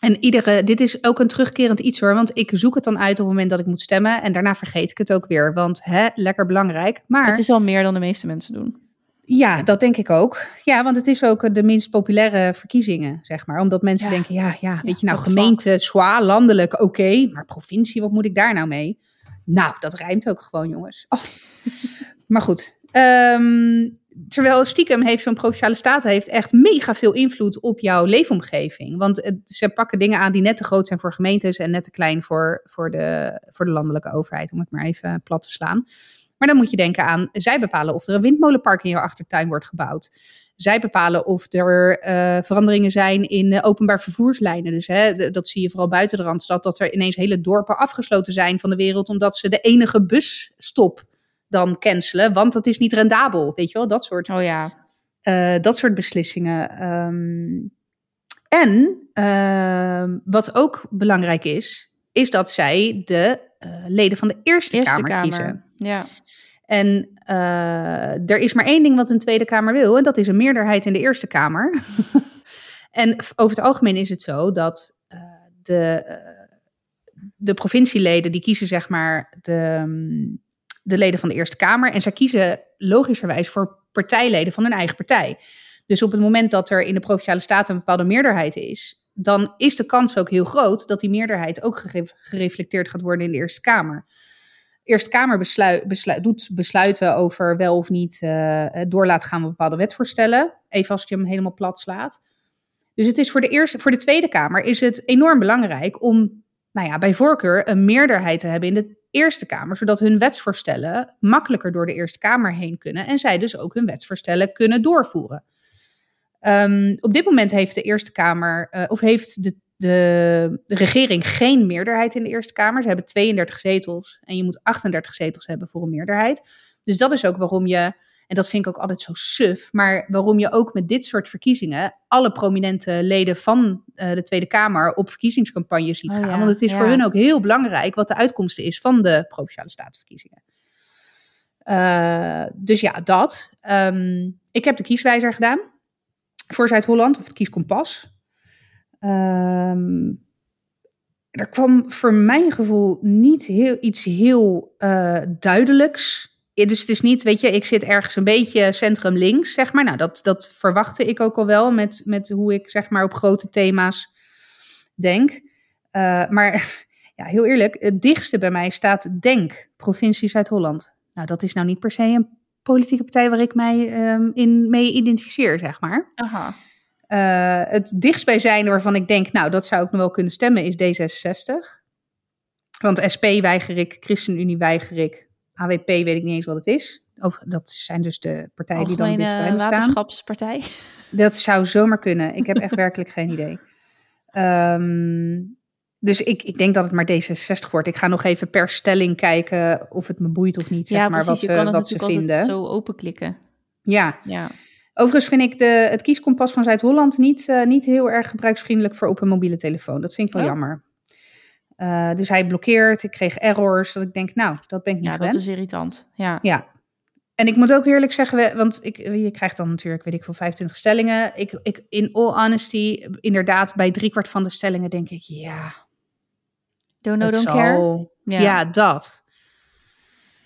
En iedere, dit is ook een terugkerend iets hoor, want ik zoek het dan uit op het moment dat ik moet stemmen. En daarna vergeet ik het ook weer, want hè, lekker belangrijk. Maar Het is al meer dan de meeste mensen doen. ja, dat denk ik ook. Ja, want het is ook eh, de minst populaire verkiezingen, zeg maar. Omdat mensen Ja. denken, ja, ja, weet je nou, gemeente, zwaar, landelijk, oké. maar provincie, wat moet ik daar nou mee? Nou, dat rijmt ook gewoon, jongens. Oh. maar goed. ehm, terwijl stiekem heeft zo'n provinciale staten heeft echt mega veel invloed op jouw leefomgeving. Want ze pakken dingen aan die net te groot zijn voor gemeentes en net te klein voor, voor, de, voor de landelijke overheid, om het maar even plat te slaan. Maar dan moet je denken aan, zij bepalen of er een windmolenpark in jouw achtertuin wordt gebouwd. Zij bepalen of er eh, veranderingen zijn in eh, openbaar vervoerslijnen. Dus hè, dat zie je vooral buiten de Randstad, dat er ineens hele dorpen afgesloten zijn van de wereld, omdat ze de enige busstop dan cancelen, want dat is niet rendabel. Weet je wel, dat soort Oh ja. eh, dat soort beslissingen. Ehm, en ehm, wat ook belangrijk is, is dat zij de eh, leden van de Eerste, Eerste Kamer, Kamer. kiezen. Ja. En eh, er is maar één ding wat een Tweede Kamer wil, en dat is een meerderheid in de Eerste Kamer. en over het algemeen is het zo dat de, de provincieleden, die kiezen zeg maar de, mm, de leden van de Eerste Kamer. En zij kiezen logischerwijs voor partijleden van hun eigen partij. Dus op het moment dat er in de Provinciale Staten een bepaalde meerderheid is, dan is de kans ook heel groot dat die meerderheid ook gere- gereflecteerd gaat worden in de Eerste Kamer. Eerste Kamer besluit, doet besluiten over wel of niet eh, door laten gaan van bepaalde wetvoorstellen. Even als je hem helemaal plat slaat. Dus het is voor de, eerste, voor de Tweede Kamer is het enorm belangrijk om nou ja, bij voorkeur een meerderheid te hebben in de Eerste Kamer, zodat hun wetsvoorstellen makkelijker door de Eerste Kamer heen kunnen en zij dus ook hun wetsvoorstellen kunnen doorvoeren. Ehm, op dit moment heeft de Eerste Kamer, eh, of heeft de, de, de regering geen meerderheid in de Eerste Kamer. Ze hebben 32 zetels en je moet 38 zetels hebben voor een meerderheid. Dus dat is ook waarom je, en dat vind ik ook altijd zo suf, maar waarom je ook met dit soort verkiezingen alle prominente leden van eh, de Tweede Kamer op verkiezingscampagne ziet Oh gaan. ja, Want het is voor hun ook heel belangrijk wat de uitkomsten is van de Provinciale Statenverkiezingen. Eh, dus ja, dat. Ehm, ik heb de kieswijzer gedaan voor Zuid-Holland, of het kieskompas. Ehm, er kwam voor mijn gevoel niet heel, iets heel eh, duidelijks dus het is niet, weet je, ik zit ergens een beetje centrum links, zeg maar. Nou, dat, dat verwachtte ik ook al wel met, met hoe ik, zeg maar, op grote thema's denk. Uh, maar ja, heel eerlijk, het dichtste bij mij staat Denk, provincie Zuid-Holland. Nou, dat is nou niet per se een politieke partij waar ik mij um, in mee identificeer, zeg maar. Aha. Uh, het dichtstbijzijnde waarvan ik denk, nou, dat zou ik nog wel kunnen stemmen, is D66. Want SP weiger ik, ChristenUnie weiger ik, AWP weet ik niet eens wat het is. Over, dat zijn dus de partijen die dan dit bij me staan. waterschapspartij. Dat zou zomaar kunnen. Ik heb echt werkelijk geen idee. Um, dus ik, ik denk dat het maar D66 wordt. Ik ga nog even per stelling kijken of het me boeit of niet, zeg ja, maar, precies. wat, ze, wat ze vinden. zo openklikken. Ja. ja. Overigens vind ik de, het kieskompas van Zuid-Holland niet, uh, niet heel erg gebruiksvriendelijk voor op een mobiele telefoon. Dat vind ik wel oh. jammer. Uh, dus hij blokkeert, ik kreeg errors, dat ik denk, nou, dat ben ik niet Ja, gewend. dat is irritant. Ja. ja. En ik moet ook eerlijk zeggen, want ik, je krijgt dan natuurlijk, weet ik veel, 25 stellingen. Ik, ik, in all honesty, inderdaad, bij driekwart van de stellingen denk ik, ja, Don't know, don't care. Ja. ja. dat.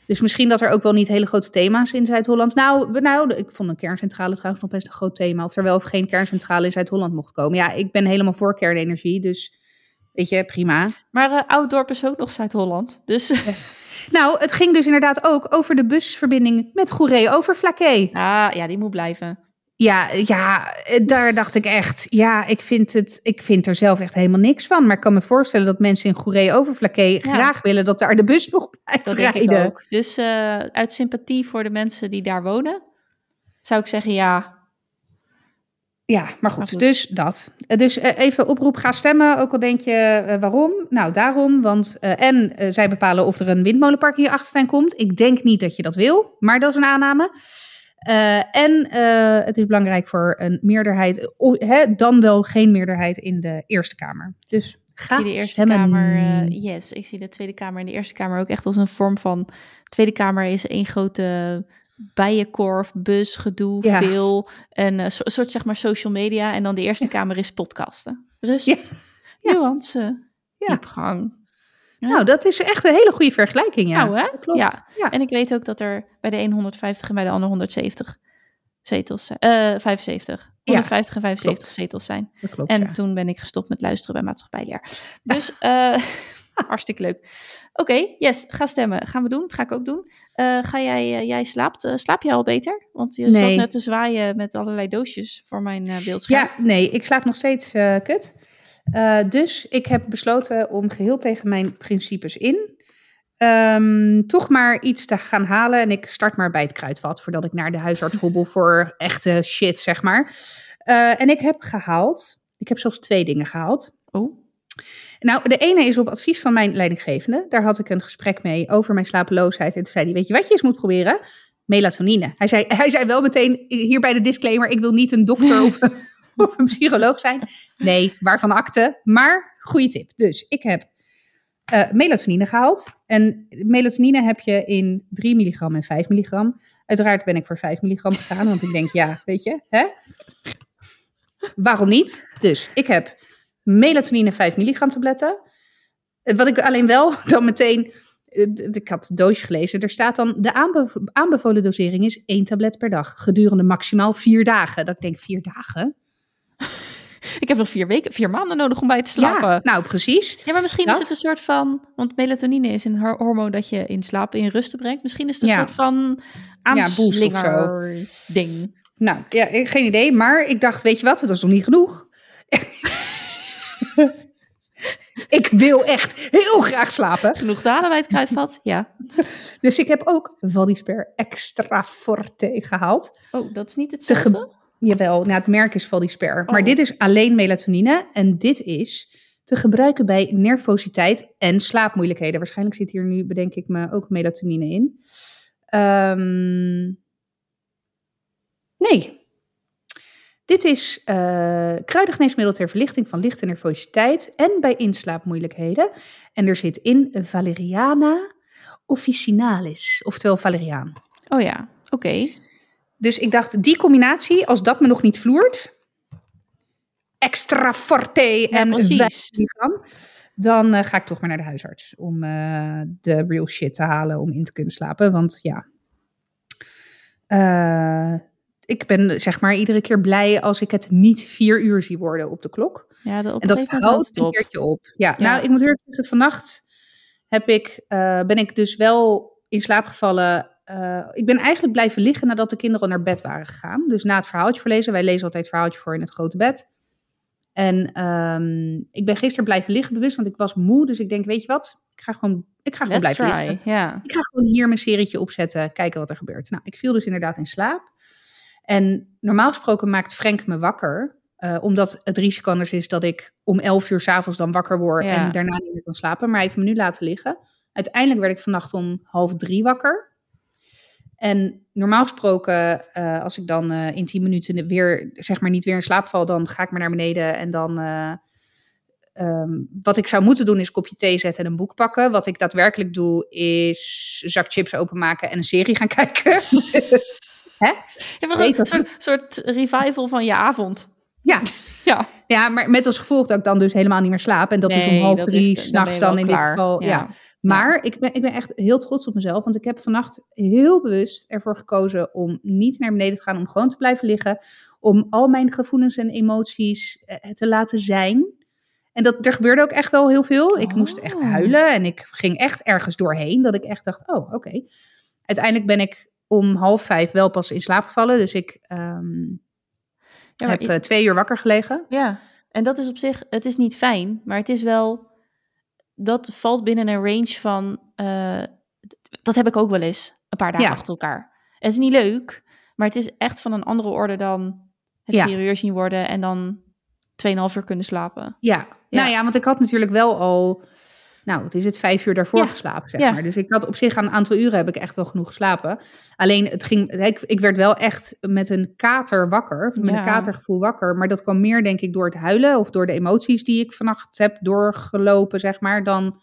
Dus misschien dat er ook wel niet hele grote thema's in Zuid-Holland. Nou, nou, ik vond een kerncentrale trouwens nog best een groot thema. Of er wel of geen kerncentrale in Zuid-Holland mocht komen. Ja, ik ben helemaal voor kernenergie, dus weet je, prima. Maar uh, Ouddorp is ook nog Zuid-Holland, dus... Nou, het ging dus inderdaad ook over de busverbinding met Goeree over Flaké. Ah, ja, die moet blijven. Ja, ja, daar dacht ik echt. Ja, ik vind, het, ik vind er zelf echt helemaal niks van. Maar ik kan me voorstellen dat mensen in Goeree Overflaké graag willen dat daar de bus nog blijft dat rijden. Denk ik ook. Dus uh, uit sympathie voor de mensen die daar wonen, zou ik zeggen ja. Ja, maar goed, dus dat. Dus uh, even oproep, ga stemmen. Ook al denk je uh, waarom. Nou, daarom. Want en zij bepalen of er een windmolenpark in je achtertuin komt. Ik denk niet dat je dat wil, maar dat is een aanname. En het is belangrijk voor een meerderheid, hè, dan wel geen meerderheid in de Eerste Kamer. Dus ga ik zie de Eerste stemmen. Kamer, yes, ik zie de Tweede Kamer en de Eerste Kamer ook echt als een vorm van. Tweede Kamer is één grote bijenkorf, bus, gedoe, ja. veel. En een soort zeg maar social media. En dan de Eerste ja. Kamer is podcasten. Rust, ja. nuance, diepgang. Nou, dat is echt een hele goede vergelijking, ja. Nou, hè? Klopt. Ja. ja. En ik weet ook dat er bij de een 150 en bij de ander 170 zetels zijn. Uh, 75. 150 en 75 klopt. zetels zijn. Klopt, en toen ben ik gestopt met luisteren bij maatschappijleer. Dus uh, hartstikke leuk. Oké, okay, yes, ga stemmen. Gaan we doen. Ga ik ook doen. Uh, ga jij, uh, jij slaapt, slaap je al beter? Want je nee. zat net te zwaaien met allerlei doosjes voor mijn beeldscherm. Ja, nee, ik slaap nog steeds kut. Dus ik heb besloten om geheel tegen mijn principes in um, toch maar iets te gaan halen. En ik start maar bij het kruidvat voordat ik naar de huisarts hobbel voor echte shit, zeg maar. En ik heb gehaald, ik heb zelfs twee dingen gehaald. Oh. Nou, de ene is op advies van mijn leidinggevende. Daar had ik een gesprek mee over mijn slapeloosheid. En toen zei hij, weet je wat je eens moet proberen? Melatonine. Hij zei, hij zei wel meteen, hier bij de disclaimer, ik wil niet een dokter of of een psycholoog zijn. Nee, waarvan akte. Maar goede tip. Dus ik heb uh, melatonine gehaald. En melatonine heb je in 3 milligram en 5 milligram. Uiteraard ben ik voor 5 milligram gegaan, want ik denk, ja, weet je, hè? Waarom niet? Dus ik heb melatonine 5 milligram tabletten. Wat ik alleen wel dan meteen ik had het doosje gelezen, er staat dan de aanbe aanbevolen dosering is één tablet per dag, gedurende maximaal vier dagen. Dat ik denk, vier dagen? ik heb nog vier weken, vier maanden nodig om bij te slapen. Ja, nou precies. Ja, maar misschien dat. is het een soort van, want melatonine is een hormoon dat je in slaap in rust brengt. Misschien is het een ja. soort van aanslingers ja, ding. Nou, ja, geen idee, maar ik dacht, weet je wat, dat is nog niet genoeg. ik wil echt heel graag slapen. Genoeg te halen bij het kruidvat, ja. Dus ik heb ook Valdisper Extra Forte gehaald. Oh, dat is niet hetzelfde? Jawel, nou, het merk is Valdisper. Oh. Maar dit is alleen melatonine en dit is te gebruiken bij nervositeit en slaapmoeilijkheden. Waarschijnlijk zit hier nu, bedenk ik me, ook melatonine in. Um, nee. Dit is uh, kruidengeneesmiddel ter verlichting van lichte nervositeit en bij inslaapmoeilijkheden. En er zit in Valeriana officinalis, oftewel valeriaan. Oh ja, oké. Okay. Dus ik dacht, die combinatie, als dat me nog niet vloert, extra forte en gram, dan uh, ga ik toch maar naar de huisarts om uh, de real shit te halen om in te kunnen slapen. Want ja, Eh, ik ben zeg maar iedere keer blij als ik het niet vier uur zie worden op de klok. Ja, de, En dat houdt een keertje op. Ja, Ja. nou, ik moet eerlijk zeggen, vannacht heb ik, eh, ben ik dus wel in slaap gevallen. Eh, ik ben eigenlijk blijven liggen nadat de kinderen naar bed waren gegaan. Dus na het verhaaltje voorlezen. Wij lezen altijd het verhaaltje voor in het grote bed. En ehm, ik ben gisteren blijven liggen bewust, want ik was moe. Dus ik denk, weet je wat? Ik ga gewoon, ik ga gewoon Let's blijven try. liggen. Ik ga gewoon hier mijn serietje opzetten, kijken wat er gebeurt. Nou, ik viel dus inderdaad in slaap. En normaal gesproken maakt Frank me wakker. eh, omdat het risico anders is dat ik om 11 uur s'avonds dan wakker word Ja. en daarna niet meer kan slapen. Maar hij heeft me nu laten liggen. Uiteindelijk werd ik vannacht om half drie wakker. En normaal gesproken, eh, als ik dan eh, in 10 minuten weer, zeg maar niet weer in slaap val, dan ga ik maar naar beneden en dan. eh, ehm, wat ik zou moeten doen is een kopje thee zetten en een boek pakken. Wat ik daadwerkelijk doe is een zak chips openmaken en een serie gaan kijken. Hè? Een soort, het- soort revival van je avond. Ja. Ja. ja, maar met als gevolg dat ik dan dus helemaal niet meer slaap. En dat is om half drie dan s'nachts dan, wel in dit geval. Ja. Ja. Maar ik, ben, ik ben echt heel trots op mezelf. Want ik heb vannacht heel bewust ervoor gekozen om niet naar beneden te gaan. Om gewoon te blijven liggen. Om al mijn gevoelens en emoties eh, te laten zijn. En dat, er gebeurde ook echt wel heel veel. Ik moest echt Oh. huilen. En ik ging echt ergens doorheen. Dat ik echt dacht, oh, oké. Uiteindelijk ben ik om half vijf wel pas in slaap gevallen. Dus ik ehm, Ja, heb eh, twee uur wakker gelegen. Ja, en dat is op zich, het is niet fijn, maar het is wel, dat valt binnen een range van, eh, dat heb ik ook wel eens, een paar dagen Ja. achter elkaar. Het is niet leuk, maar het is echt van een andere orde dan het Ja. vier uur zien worden en dan 2,5 uur kunnen slapen. Ja. nou ja, want ik had natuurlijk wel al, nou, wat is het, vijf uur daarvoor Ja. geslapen, zeg Ja. maar. Dus ik had op zich aan een aantal uren heb ik echt wel genoeg geslapen. Alleen, het ging, ik, ik werd wel echt met een kater wakker, met Ja. een katergevoel wakker. Maar dat kwam meer, denk ik, door het huilen of door de emoties die ik vannacht heb doorgelopen, zeg maar, dan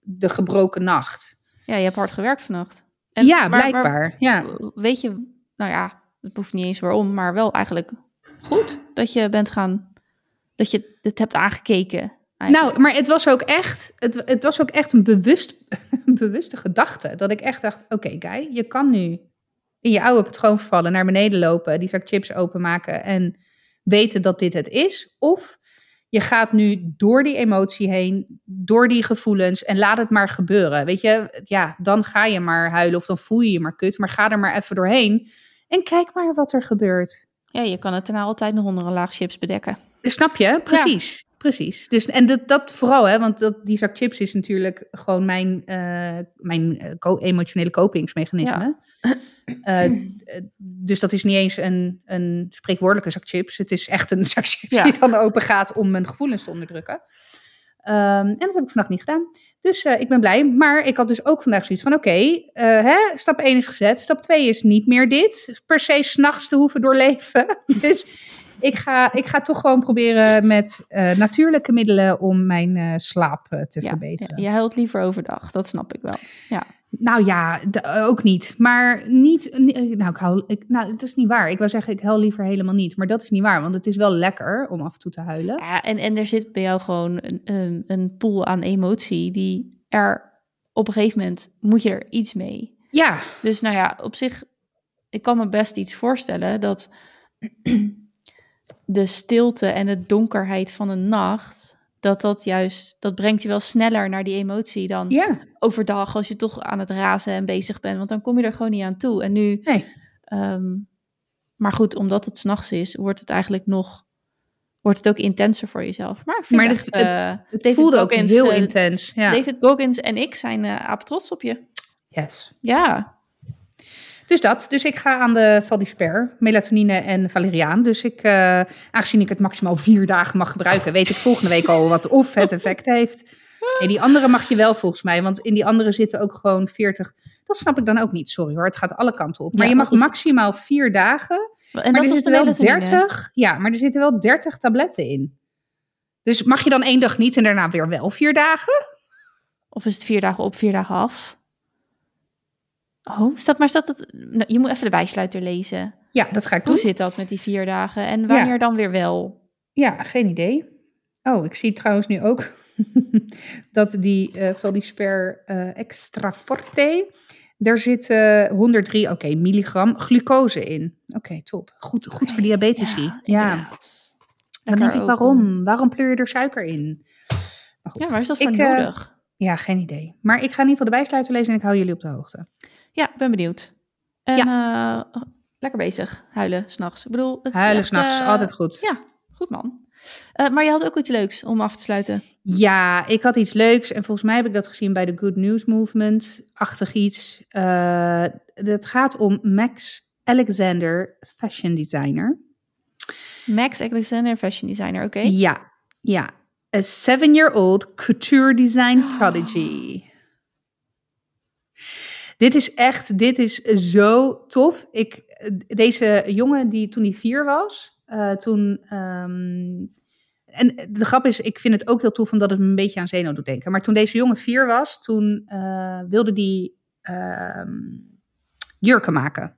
de gebroken nacht. Ja, je hebt hard gewerkt vannacht. ja, maar- maar blijkbaar. ja. weet je, nou ja, het hoeft niet eens waarom, maar wel eigenlijk goed dat je bent gaan, dat je het hebt aangekeken. Eigenlijk. Nou, maar het was ook echt, het, het was ook echt een, bewust, een bewuste gedachte. Dat ik echt dacht, oké Guy, je kan nu in je oude patroon vallen, naar beneden lopen, die zak chips openmaken en weten dat dit het is. Of je gaat nu door die emotie heen, door die gevoelens en laat het maar gebeuren. Weet je, ja, dan ga je maar huilen of dan voel je je maar kut, maar ga er maar even doorheen en kijk maar wat er gebeurt. Ja, je kan het daarna altijd nog onder een laag chips bedekken. Snap je? Precies. Precies. Dus, en dat, dat vooral, hè, want dat, die zak chips is natuurlijk gewoon mijn, eh, mijn eh, co- emotionele kopingsmechanisme. Eh, dus dat is niet eens een, een spreekwoordelijke zak chips. Het is echt een zak chips Ja. die dan open gaat om mijn gevoelens te onderdrukken. Ehm, en dat heb ik vandaag niet gedaan. Dus ik ben blij. Maar ik had dus ook vandaag zoiets van: oké, stap 1 is gezet. Stap 2 is niet meer dit. Per se s'nachts te hoeven doorleven. dus ik ga, ik ga toch gewoon proberen met eh, natuurlijke middelen om mijn eh, slaap eh, te Ja, verbeteren. ja, je huilt liever overdag, dat snap ik wel. Ja. Nou ja, ook niet. Maar niet. ni- Nou, ik hou. Ik, nou, het is niet waar. Ik wou zeggen, ik huil liever helemaal niet. Maar dat is niet waar, want het is wel lekker om af en toe te huilen. Ja, en, en er zit bij jou gewoon een, een, een pool aan emotie die er op een gegeven moment moet je er iets mee. Ja, Dus nou ja, op zich, ik kan me best iets voorstellen dat de stilte en de donkerheid van een nacht, dat dat juist, dat brengt je wel sneller naar die emotie dan ja. overdag als je toch aan het razen en bezig bent, want dan kom je er gewoon niet aan toe. En nu, Nee. ehm, maar goed, omdat het s'nachts is, wordt het eigenlijk nog, wordt het ook intenser voor jezelf. Maar ik vind Maar echt, het- het- eh, Het voelde ook heel eh, intens. Ja. David Goggins en ik zijn aap trots op je. Yes. Ja, Dus dat. Dus ik ga aan de Valdisper, melatonine en valeriaan. Dus ik, eh, aangezien ik het maximaal vier dagen mag gebruiken, weet ik volgende week al wat of het effect heeft. Nee, die andere mag je wel volgens mij, want in die andere zitten ook gewoon 40. Dat snap ik dan ook niet, sorry hoor. Het gaat alle kanten op. Maar Ja, je mag is- maximaal vier dagen. en maar er zitten wel melatonine. 30. Ja, maar er zitten wel 30 tabletten in. Dus mag je dan één dag niet en daarna weer wel vier dagen? Of is het vier dagen op, vier dagen af? Oh, staat maar staat het. nou, je moet even de bijsluiter lezen. Ja, dat ga ik Hoe doen. zit dat met die vier dagen? En wanneer dan weer wel? Ja, geen idee. Oh, ik zie trouwens nu ook dat die uh, Valdisper uh, Extra Forte Daar zit eh, 103 oké, milligram glucose in. Oké, top. Goed, goed voor diabetici. Ja, Ja, dan denk ik, waarom? om- Waarom pleur je er suiker in? Maar goed. Ja, waar is dat voor Ik, eh, nodig? Ja, geen idee. Maar ik ga in ieder geval de bijsluiter lezen en ik hou jullie op de hoogte. Ja, ben benieuwd. En eh, lekker bezig, huilen s'nachts. Ik bedoel, het Huilen s'nachts, eh, altijd goed. Ja, goed man. Eh, maar je had ook iets leuks om af te sluiten. Ja, ik had iets leuks en volgens mij heb ik dat gezien bij de Good News Movement-achtig iets. Het gaat om Max Alexander, fashion designer. Max Alexander, fashion designer, oké. Ja, ja. A seven-year-old couture design prodigy. Dit is echt, dit is zo tof. Ik, deze jongen die toen hij vier was, eh, toen... ehm, en de grap is, ik vind het ook heel tof omdat het me een beetje aan Zeno doet denken. Maar toen deze jongen vier was, toen eh, wilde hij ehm, jurken maken.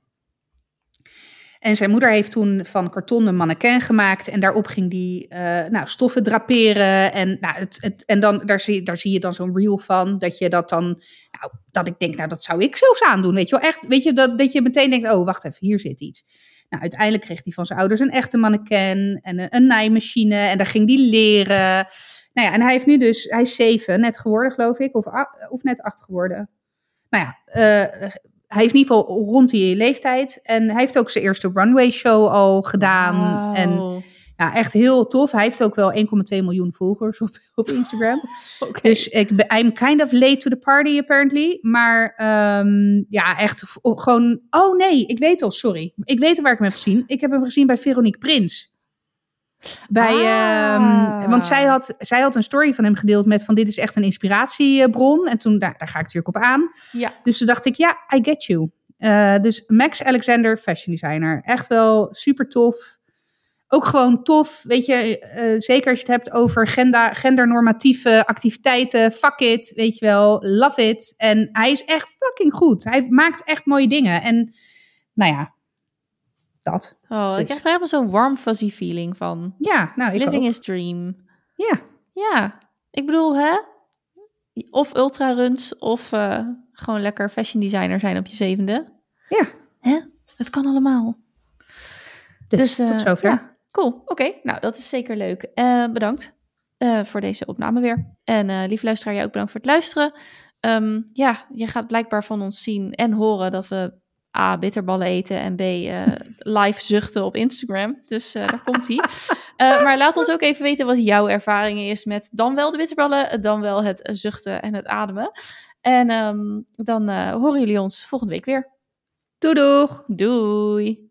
En zijn moeder heeft toen van karton een mannequin gemaakt. En daarop ging die eh, nou, stoffen draperen. En, nou, het, het, en dan, daar, zie, daar zie je dan zo'n reel van. Dat je dat dan. Nou, dat ik denk, nou, dat zou ik zelfs aandoen. Weet je wel, echt. Weet je, dat, dat je meteen denkt: oh, wacht even, hier zit iets. Nou, uiteindelijk kreeg hij van zijn ouders een echte mannequin. En een, een naaimachine. En daar ging hij leren. Nou ja, en hij heeft nu dus. Hij is zeven, net geworden, geloof ik. Of, of net acht geworden. Nou ja, eh, hij is in ieder geval rond die leeftijd. En hij heeft ook zijn eerste runway show al gedaan. En Wauw. ja, echt heel tof. Hij heeft ook wel 1,2 miljoen volgers op, op Instagram. Dus ik ben, I'm kind of late to the party apparently. Maar ehm, ja, echt gewoon... Oh nee, ik weet al, sorry. Ik weet al waar ik hem heb gezien. Ik heb hem gezien bij Veronique Prins. Bij, Ah. ehm, want zij had, zij had een story van hem gedeeld met van dit is echt een inspiratiebron. En toen, daar, daar ga ik natuurlijk op aan. Ja, Dus toen dacht ik, ja, I get you. Eh, dus Max Alexander, fashion designer. Echt wel super tof. Ook gewoon tof, weet je, eh, zeker als je het hebt over gender, gendernormatieve activiteiten. Fuck it, weet je wel, love it. En hij is echt fucking goed. Hij maakt echt mooie dingen. En nou ja, dat. oh, ik Dus. krijg er helemaal zo'n warm fuzzy feeling van. Ja, nou, ik Living ook. is dream. Ja, Ja, ik bedoel, hè? Of ultra runs of eh, gewoon lekker fashion designer zijn op je zevende. ja. Hè? Het kan allemaal. Dus, eh, tot zover. ja, cool, oké. Nou, dat is zeker leuk. Eh, bedankt eh, voor deze opname weer. En eh lieve luisteraar, jij ook bedankt voor het luisteren. Ehm, ja, je gaat blijkbaar van ons zien en horen dat we A, bitterballen eten en B, eh, live zuchten op Instagram. Dus eh, daar komt ie. Eh, maar laat ons ook even weten wat jouw ervaring is met dan wel de bitterballen, dan wel het zuchten en het ademen. En ehm, dan horen jullie ons volgende week weer. Doei doeg! Doei!